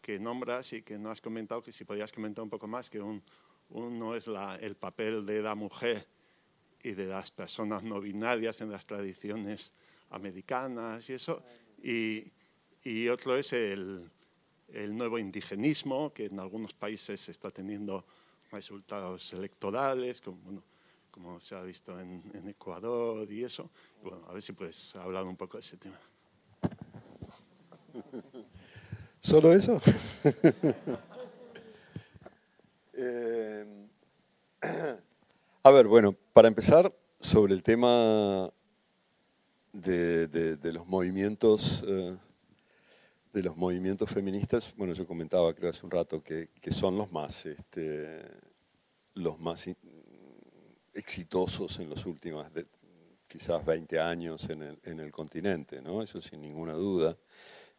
que nombras y que no has comentado, que si podías comentar un poco más, que un, uno es la, el papel de la mujer y de las personas no binarias en las tradiciones americanas y eso, y, y otro es el, el nuevo indigenismo, que en algunos países está teniendo resultados electorales, como, bueno, como se ha visto en, en, Ecuador y eso. Bueno, a ver si puedes hablar un poco de ese tema. ¿Solo eso? eh, a ver, bueno, para empezar, sobre el tema de, de, de los movimientos eh, de los movimientos feministas, bueno, yo comentaba creo hace un rato que, que son los más, este, los más exitosos en los últimos quizás 20 años en el, en el, continente, ¿no? Eso sin ninguna duda.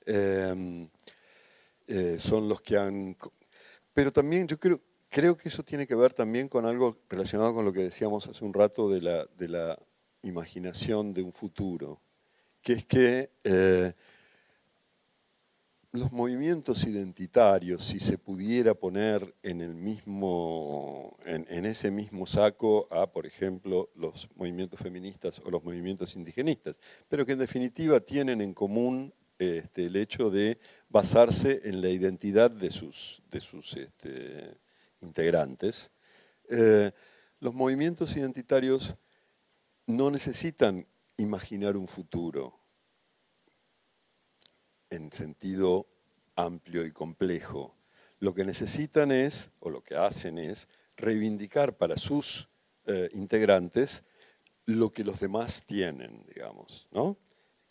Eh, eh, son los que han... Pero también yo creo, creo que eso tiene que ver también con algo relacionado con lo que decíamos hace un rato de la, de la imaginación de un futuro, que es que eh, los movimientos identitarios, si se pudiera poner en, el mismo, en, ese mismo saco a, por ejemplo, los movimientos feministas o los movimientos indigenistas, pero que en definitiva tienen en común este, el hecho de basarse en la identidad de sus, de sus este, integrantes. Eh, los movimientos identitarios no necesitan imaginar un futuro, en sentido amplio y complejo. Lo que necesitan es, o lo que hacen es, reivindicar para sus eh, integrantes lo que los demás tienen, digamos. ¿no?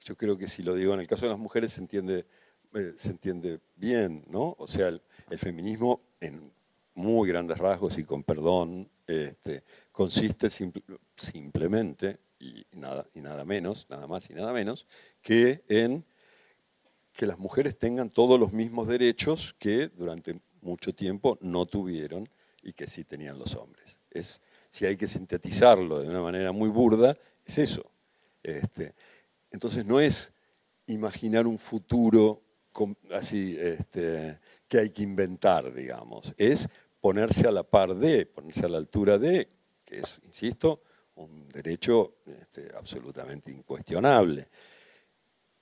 Yo creo que si lo digo en el caso de las mujeres se entiende, eh, se entiende bien, ¿no? O sea, el, feminismo en muy grandes rasgos y con perdón, este, consiste simple, simplemente, y nada, y nada menos, nada más y nada menos, que en que las mujeres tengan todos los mismos derechos que durante mucho tiempo no tuvieron y que sí tenían los hombres. Es, si hay que sintetizarlo de una manera muy burda, es eso. Este, entonces no es imaginar un futuro así este, que hay que inventar, digamos, es ponerse a la par de, ponerse a la altura de, que es, insisto, un derecho este, absolutamente incuestionable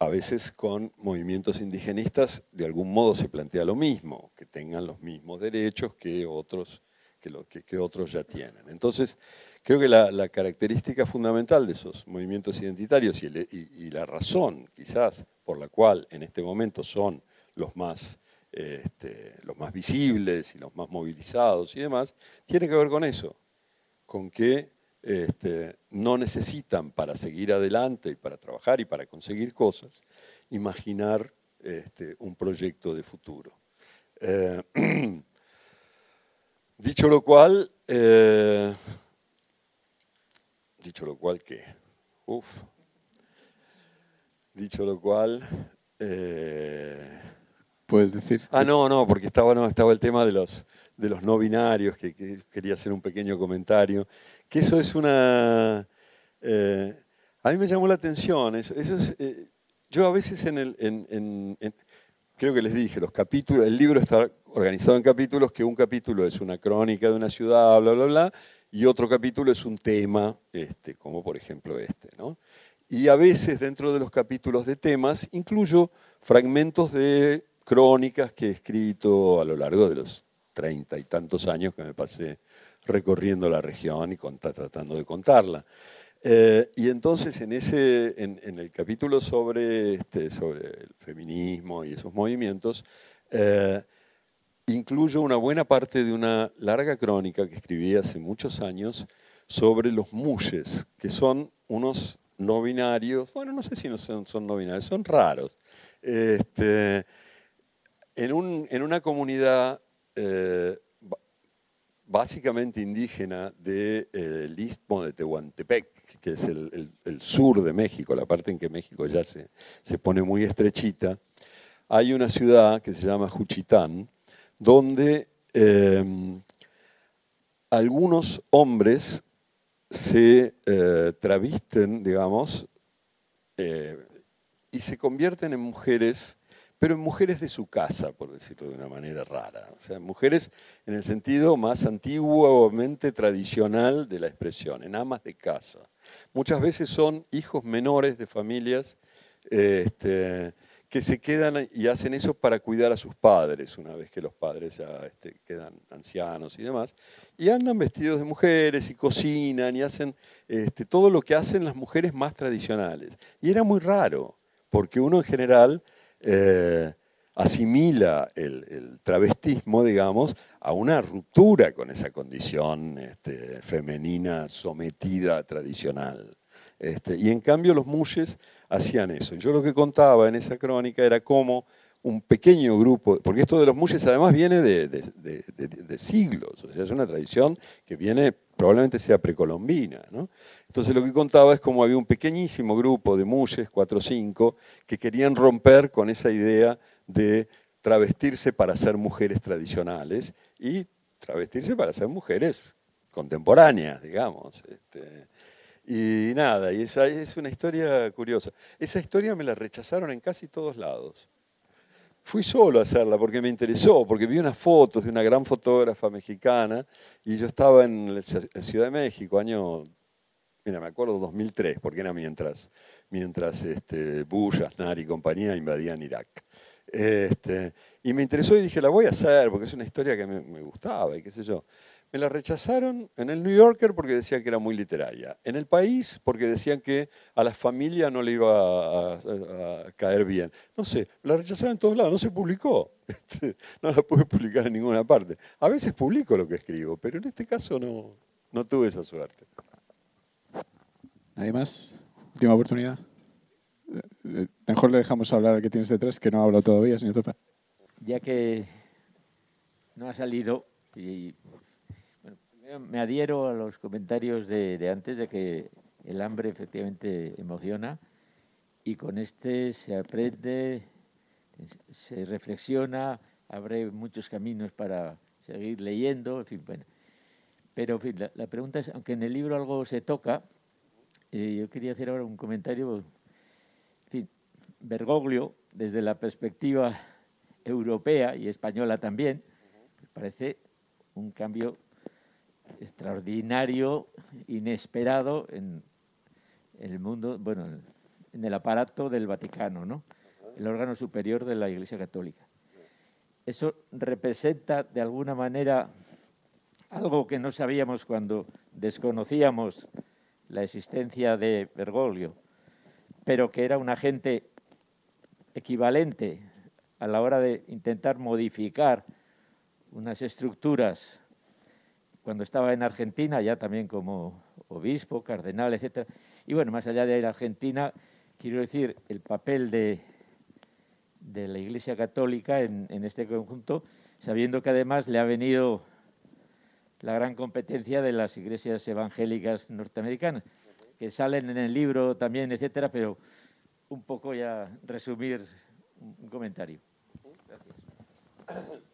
a veces con movimientos indigenistas de algún modo se plantea lo mismo, que tengan los mismos derechos que otros, que, otros ya tienen. Entonces, creo que la, característica fundamental de esos movimientos identitarios y, la razón quizás por la cual en este momento son los más, este, los más visibles y los más movilizados y demás, tiene que ver con eso, con que este, no necesitan para seguir adelante y para trabajar y para conseguir cosas, imaginar este, un proyecto de futuro. Eh, dicho lo cual, eh, dicho lo cual, ¿qué? Uf. Dicho lo cual, eh, puedes decir. Ah, no, no, porque estaba, no, estaba el tema de los, de los no binarios, que, que quería hacer un pequeño comentario que eso es una... Eh, a mí me llamó la atención, eso, eso es, eh, yo a veces en el... Creo que les dije, los capítulos, el libro está organizado en capítulos, que un capítulo es una crónica de una ciudad, bla, bla, bla, y otro capítulo es un tema, este, como por ejemplo este. ¿no? Y a veces dentro de los capítulos de temas incluyo fragmentos de crónicas que he escrito a lo largo de los treinta y tantos años que me pasé recorriendo la región y tratando de contarla. Eh, y entonces en, ese, en, el capítulo sobre, este, sobre el feminismo y esos movimientos, eh, incluyo una buena parte de una larga crónica que escribí hace muchos años sobre los mushes, que son unos no binarios, bueno, no sé si no son, son no binarios, son raros. Este, en, un, en, una comunidad eh, básicamente indígena del de, istmo de Tehuantepec, que es el, sur de México, la parte en que México ya se, se pone muy estrechita, hay una ciudad que se llama Juchitán, donde em, algunos hombres se eh, travisten, digamos, eh, y se convierten en mujeres, pero en mujeres de su casa, por decirlo de una manera rara. O sea, mujeres en el sentido más antiguamente tradicional de la expresión, en amas de casa. Muchas veces son hijos menores de familias este, que se quedan y hacen eso para cuidar a sus padres, una vez que los padres ya este, quedan ancianos y demás, y andan vestidos de mujeres y cocinan y hacen este, todo lo que hacen las mujeres más tradicionales. Y era muy raro, porque uno en general eh, asimila el, travestismo, digamos, a una ruptura con esa condición este, femenina sometida tradicional. Este, y en cambio los mushes hacían eso. Yo lo que contaba en esa crónica era cómo un pequeño grupo, porque esto de los mushes además viene de, siglos, o sea, es una tradición que viene, probablemente sea precolombina. ¿no? Entonces lo que contaba es cómo había un pequeñísimo grupo de mushes, cuatro o cinco, que querían romper con esa idea de travestirse para ser mujeres tradicionales y travestirse para ser mujeres contemporáneas, digamos. Este, y nada, y esa es una historia curiosa. Esa historia me la rechazaron en casi todos lados. Fui solo a hacerla porque me interesó, porque vi unas fotos de una gran fotógrafa mexicana y yo estaba en Ciudad de México, año, mira, me acuerdo 2003, porque era mientras, mientras este, Bush, Aznar y compañía invadían Irak. Este, y me interesó y dije, la voy a hacer porque es una historia que me, me gustaba y qué sé yo. Me la rechazaron en el New Yorker porque decían que era muy literaria. En el país porque decían que a la familia no le iba a, caer bien. No sé, la rechazaron en todos lados, no se publicó. Este, no la pude publicar en ninguna parte. A veces publico lo que escribo, pero en este caso no, no tuve esa suerte. ¿Nadie más? Última oportunidad. Eh, eh, mejor le dejamos hablar al que tienes detrás, que no ha hablado todavía, señor Topa. Ya que no ha salido y me adhiero a los comentarios de, antes de que el hambre efectivamente emociona y con este se aprende, se reflexiona, abre muchos caminos para seguir leyendo, en fin, bueno. Pero la, pregunta es, aunque en el libro algo se toca, eh, yo quería hacer ahora un comentario. En Bergoglio, desde la perspectiva europea y española también, parece un cambio extraordinario, inesperado en el mundo, bueno, en el aparato del Vaticano, ¿no? el órgano superior de la Iglesia Católica. Eso representa de alguna manera algo que no sabíamos cuando desconocíamos la existencia de Bergoglio, pero que era un agente equivalente a la hora de intentar modificar unas estructuras cuando estaba en Argentina, ya también como obispo, cardenal, etc. Y bueno, más allá de ir a Argentina, quiero decir, el papel de, de la Iglesia Católica en, este conjunto, sabiendo que además le ha venido la gran competencia de las iglesias evangélicas norteamericanas, que salen en el libro también, etcétera, pero un poco ya resumir un comentario. Gracias.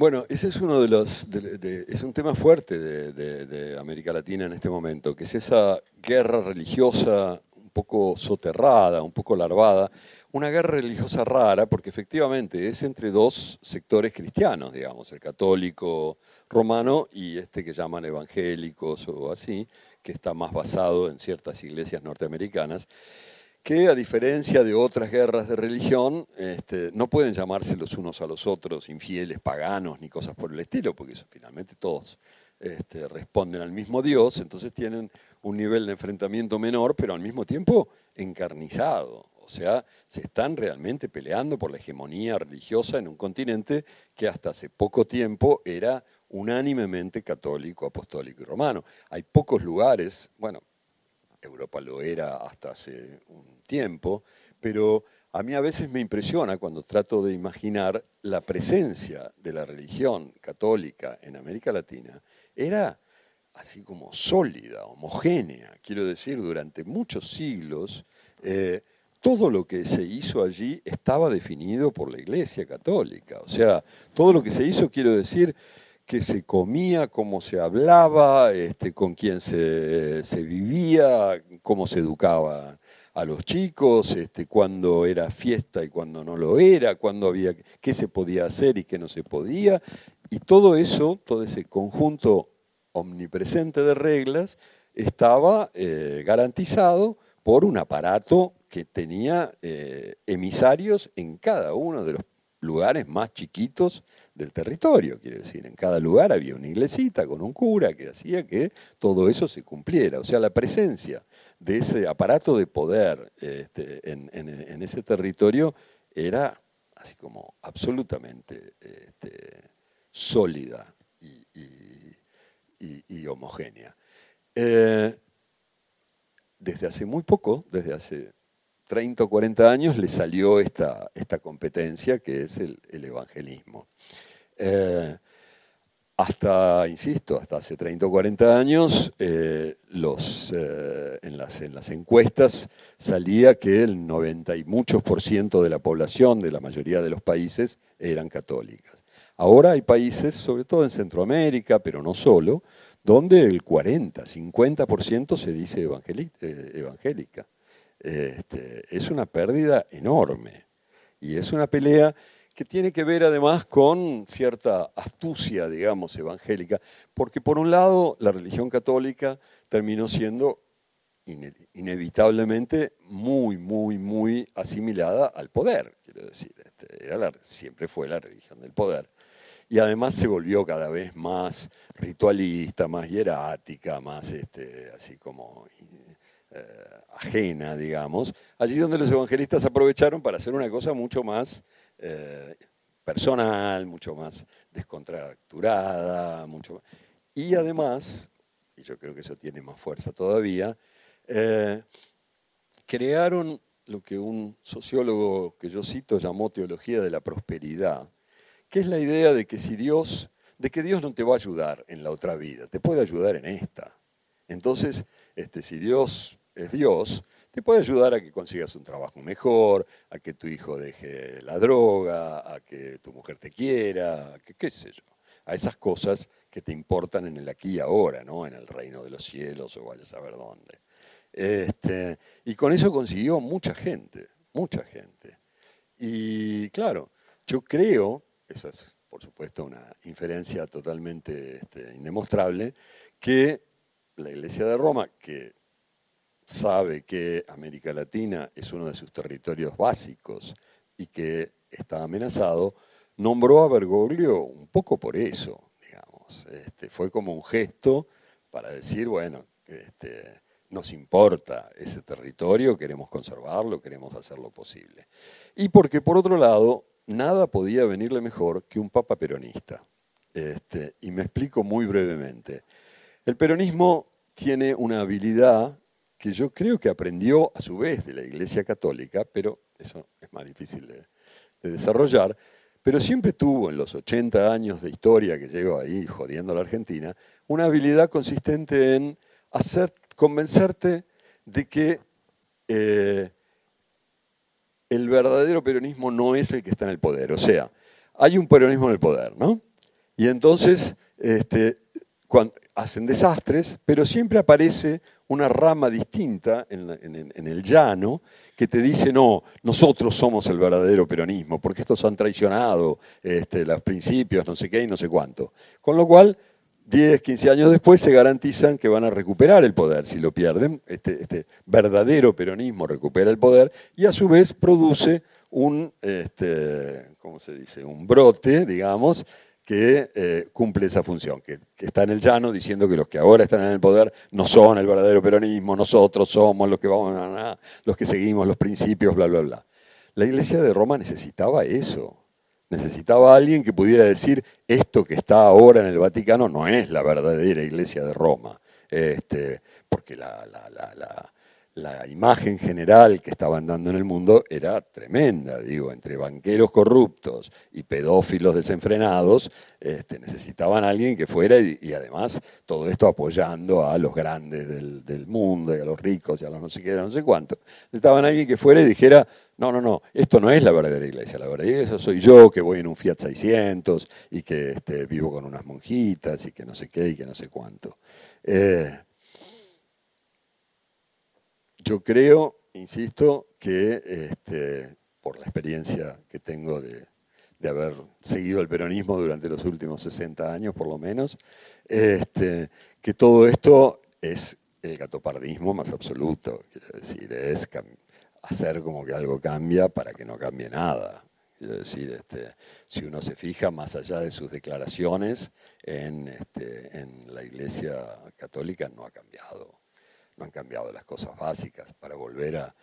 Bueno, ese es uno de los, es un tema fuerte de, América Latina en este momento, que es esa guerra religiosa un poco soterrada, un poco larvada, una guerra religiosa rara, porque efectivamente es entre dos sectores cristianos, digamos, el católico romano y este que llaman evangélicos o así, que está más basado en ciertas iglesias norteamericanas que a diferencia de otras guerras de religión, este, no pueden llamarse los unos a los otros infieles, paganos, ni cosas por el estilo, porque finalmente todos este, responden al mismo Dios, entonces tienen un nivel de enfrentamiento menor, pero al mismo tiempo encarnizado. O sea, se están realmente peleando por la hegemonía religiosa en un continente que hasta hace poco tiempo era unánimemente católico, apostólico y romano. Hay pocos lugares, bueno, Europa lo era hasta hace un tiempo, pero a mí a veces me impresiona cuando trato de imaginar la presencia de la religión católica en América Latina, era así como sólida, homogénea, quiero decir, durante muchos siglos, eh, todo lo que se hizo allí estaba definido por la Iglesia Católica. O sea, todo lo que se hizo, quiero decir, que se comía, cómo se hablaba, este, con quién se, vivía, cómo se educaba a los chicos, este, cuándo era fiesta y cuándo no lo era, cuándo había, qué se podía hacer y qué no se podía. Y todo eso, todo ese conjunto omnipresente de reglas, estaba eh, garantizado por un aparato que tenía eh, emisarios en cada uno de los lugares más chiquitos del territorio, quiere decir, en cada lugar había una iglesita con un cura que hacía que todo eso se cumpliera, o sea, la presencia de ese aparato de poder este, en, ese territorio era así como absolutamente este, sólida y, homogénea. Eh, desde hace muy poco, desde hace 30 o 40 años, le salió esta, esta competencia que es el, evangelismo. Eh, hasta, insisto, hasta hace 30 o 40 años, eh, los, en, las, en, las, encuestas salía que el 90 y muchos por ciento de la población de la mayoría de los países eran católicas. Ahora hay países, sobre todo en Centroamérica, pero no solo, donde el 40, 50% se dice eh, evangélica. Este, es una pérdida enorme. Y es una pelea que tiene que ver además con cierta astucia, digamos, evangélica, porque por un lado la religión católica terminó siendo inevitablemente muy, muy, muy asimilada al poder, quiero decir, este, siempre fue la religión del poder. Y además se volvió cada vez más ritualista, más hierática, más este, así como eh, ajena, digamos, allí donde los evangelistas aprovecharon para hacer una cosa mucho más eh, personal, mucho más descontracturada, mucho y además, y yo creo que eso tiene más fuerza todavía, eh, crearon lo que un sociólogo que yo cito llamó teología de la prosperidad, que es la idea de que si Dios, de que Dios no te va a ayudar en la otra vida, te puede ayudar en esta. Entonces, este, si Dios es Dios, te puede ayudar a que consigas un trabajo mejor, a que tu hijo deje la droga, a que tu mujer te quiera, a qué sé yo, a esas cosas que te importan en el aquí y ahora, ¿no? en el reino de los cielos o vaya a saber dónde. Este, y con eso consiguió mucha gente, mucha gente. Y claro, yo creo eso es por supuesto una inferencia totalmente este, indemostrable, que la Iglesia de Roma, que sabe que América Latina es uno de sus territorios básicos y que está amenazado, nombró a Bergoglio un poco por eso, digamos. Este, fue como un gesto para decir, bueno, este, nos importa ese territorio, queremos conservarlo, queremos hacer lo posible. Y porque por otro lado, nada podía venirle mejor que un papa peronista. Este, y me explico muy brevemente. El peronismo tiene una habilidad que yo creo que aprendió a su vez de la Iglesia Católica, pero eso es más difícil de, desarrollar, pero siempre tuvo en los 80 años de historia que llevo ahí jodiendo a la Argentina, una habilidad consistente en hacer, convencerte de que eh, el verdadero peronismo no es el que está en el poder. O sea, hay un peronismo en el poder, ¿no? Y entonces este, hacen desastres, pero siempre aparece una rama distinta en, el llano que te dice, no, nosotros somos el verdadero peronismo, porque estos han traicionado este, los principios, no sé qué y no sé cuánto. Con lo cual 10, 15 años después se garantizan que van a recuperar el poder. Si lo pierden, este, este verdadero peronismo recupera el poder y a su vez produce un, este, ¿cómo se dice? un brote, digamos, que eh, cumple esa función, que, está en el llano diciendo que los que ahora están en el poder no son el verdadero peronismo, nosotros somos los que vamos a, los que seguimos los principios, bla, bla, bla. La Iglesia de Roma necesitaba eso. Necesitaba alguien que pudiera decir, esto que está ahora en el Vaticano no es la verdadera iglesia de Roma, este, porque la, la imagen general que estaban dando en el mundo era tremenda, digo, entre banqueros corruptos y pedófilos desenfrenados, este, necesitaban a alguien que fuera y, además todo esto apoyando a los grandes del, mundo y a los ricos y a los no sé qué, no sé cuánto. Necesitaban a alguien que fuera y dijera, no, no, no, esto no es la verdadera iglesia, la verdadera iglesia soy yo que voy en un Fiat 600 y que este, vivo con unas monjitas y que no sé qué y que no sé cuánto. Eh, yo creo, insisto, que este, por la experiencia que tengo de, haber seguido el peronismo durante los últimos 60 años, por lo menos, este, que todo esto es el gatopardismo más absoluto. Quiero decir, es hacer como que algo cambia para que no cambie nada. Quiero decir, este, si uno se fija más allá de sus declaraciones, en, en la Iglesia Católica no ha cambiado no han cambiado las cosas básicas. Para volver a,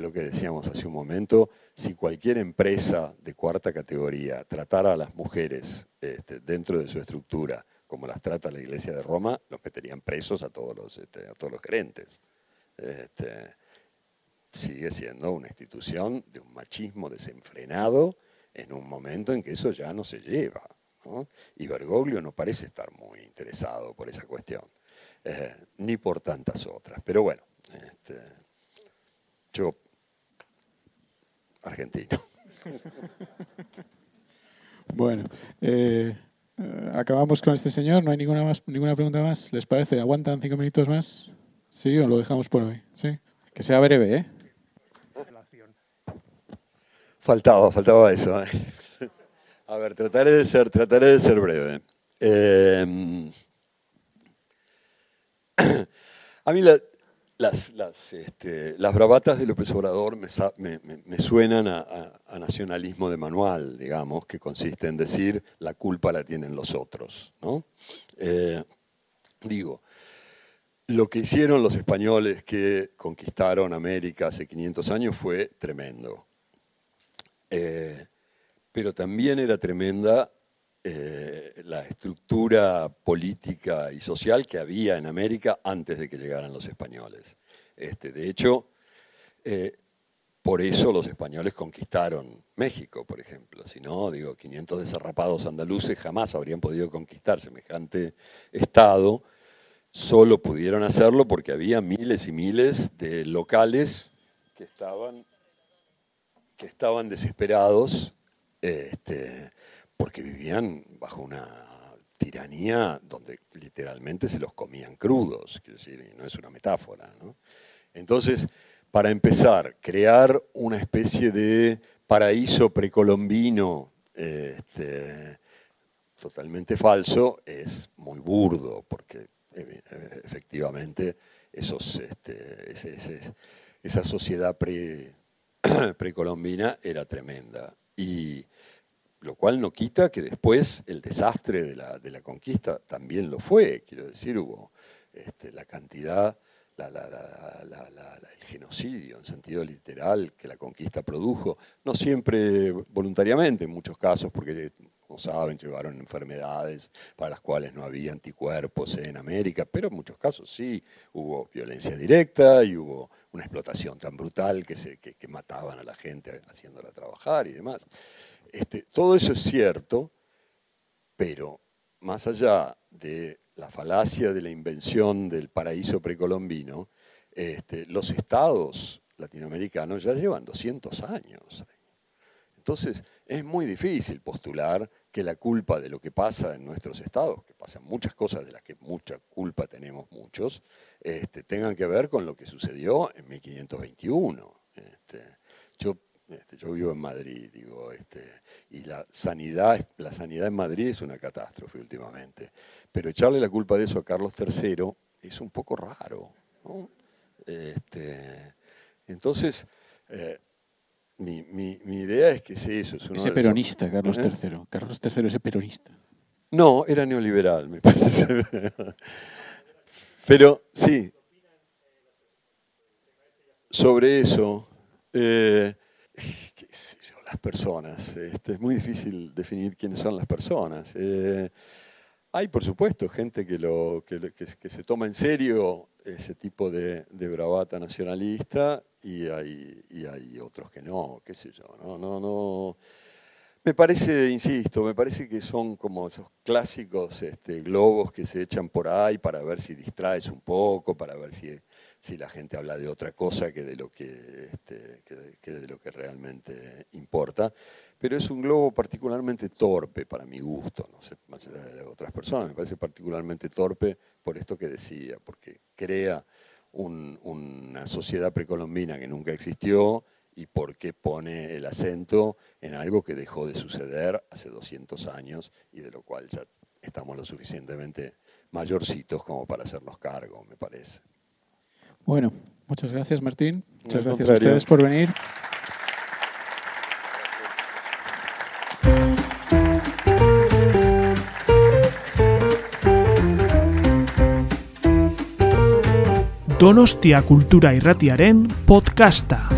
lo que decíamos hace un momento, si cualquier empresa de cuarta categoría tratara a las mujeres este, dentro de su estructura como las trata la Iglesia de Roma, los meterían presos a todos los, este, a todos los gerentes. Este, sigue siendo una institución de un machismo desenfrenado en un momento en que eso ya no se lleva. Y Bergoglio no parece estar muy interesado por esa cuestión. Eh, ni por tantas otras. Pero bueno, este, yo, argentino. Bueno, eh, eh, acabamos con este señor, no hay ninguna, más, ninguna pregunta más. ¿Les parece? ¿Aguantan cinco minutos más? ¿Sí o lo dejamos por hoy? ¿Sí? Que sea breve, ¿eh? Faltaba, faltaba eso. A ver, trataré de ser, trataré de ser breve. A mí las, este, las, bravatas de López Obrador me, suenan a, nacionalismo de manual, digamos, que consiste en decir la culpa la tienen los otros. Eh, digo, lo que hicieron los españoles que conquistaron América hace 500 años fue tremendo. Eh, pero también era tremenda eh, la estructura política y social que había en América antes de que llegaran los españoles. Este, de hecho, eh, por eso los españoles conquistaron México, por ejemplo. Si no, digo, 500 desarrapados andaluces jamás habrían podido conquistar semejante estado. Solo pudieron hacerlo porque había miles y miles de locales que estaban, que estaban desesperados este, porque vivían bajo una tiranía donde literalmente se los comían crudos, quiero decir, no es una metáfora. Entonces, para empezar, crear una especie de paraíso precolombino este, totalmente falso es muy burdo, porque eh, efectivamente este, esa sociedad pre, precolombina era tremenda. Y lo cual no quita que después el desastre de la, de la conquista también lo fue, quiero decir, hubo este, la cantidad, el genocidio en sentido literal que la conquista produjo, no siempre voluntariamente, en muchos casos, porque como saben, llevaron enfermedades para las cuales no había anticuerpos en América, pero en muchos casos sí, hubo violencia directa y hubo una explotación tan brutal que, se, que mataban a la gente haciéndola trabajar y demás. Este, todo eso es cierto, pero más allá de la falacia de la invención del paraíso precolombino, este, los estados latinoamericanos ya llevan 200 años. Entonces, es muy difícil postular que la culpa de lo que pasa en nuestros estados, que pasan muchas cosas de las que mucha culpa tenemos muchos, este, tengan que ver con lo que sucedió en 1521. yo este, yo vivo en Madrid, digo, este, y la sanidad, la sanidad en Madrid es una catástrofe últimamente. Pero echarle la culpa de eso a Carlos III es un poco raro. Este, entonces, eh, mi, idea es que sí, eso. Es ese peronista, Carlos III. ¿Eh? Carlos III es peronista. No, era neoliberal, me parece. Pero sí, sobre eso. Eh, las personas. Este, es muy difícil definir quiénes son las personas. Eh, Hay, por supuesto, gente que, lo, que, que- que se toma en serio ese tipo de, de bravata nacionalista y hay, y hay otros que no, qué sé yo. No, no, no. Me parece, insisto, me parece que son como esos clásicos este, globos que se echan por ahí para ver si distraes un poco, para ver si, si la gente habla de otra cosa que de lo que, este, que de- lo que realmente importa. Pero es un globo particularmente torpe para mi gusto, no sé, más allá de otras personas, me parece particularmente torpe por esto que decía, porque crea un- una sociedad precolombina que nunca existió y porque pone el acento en algo que dejó de suceder hace 200 años y de lo cual ya estamos lo suficientemente mayorcitos como para hacernos cargo, me parece. Bueno, muchas gracias Martín. Muchas Al gracias a contrario. ustedes por venir. Donostia Kultura Irratiaren podcasta.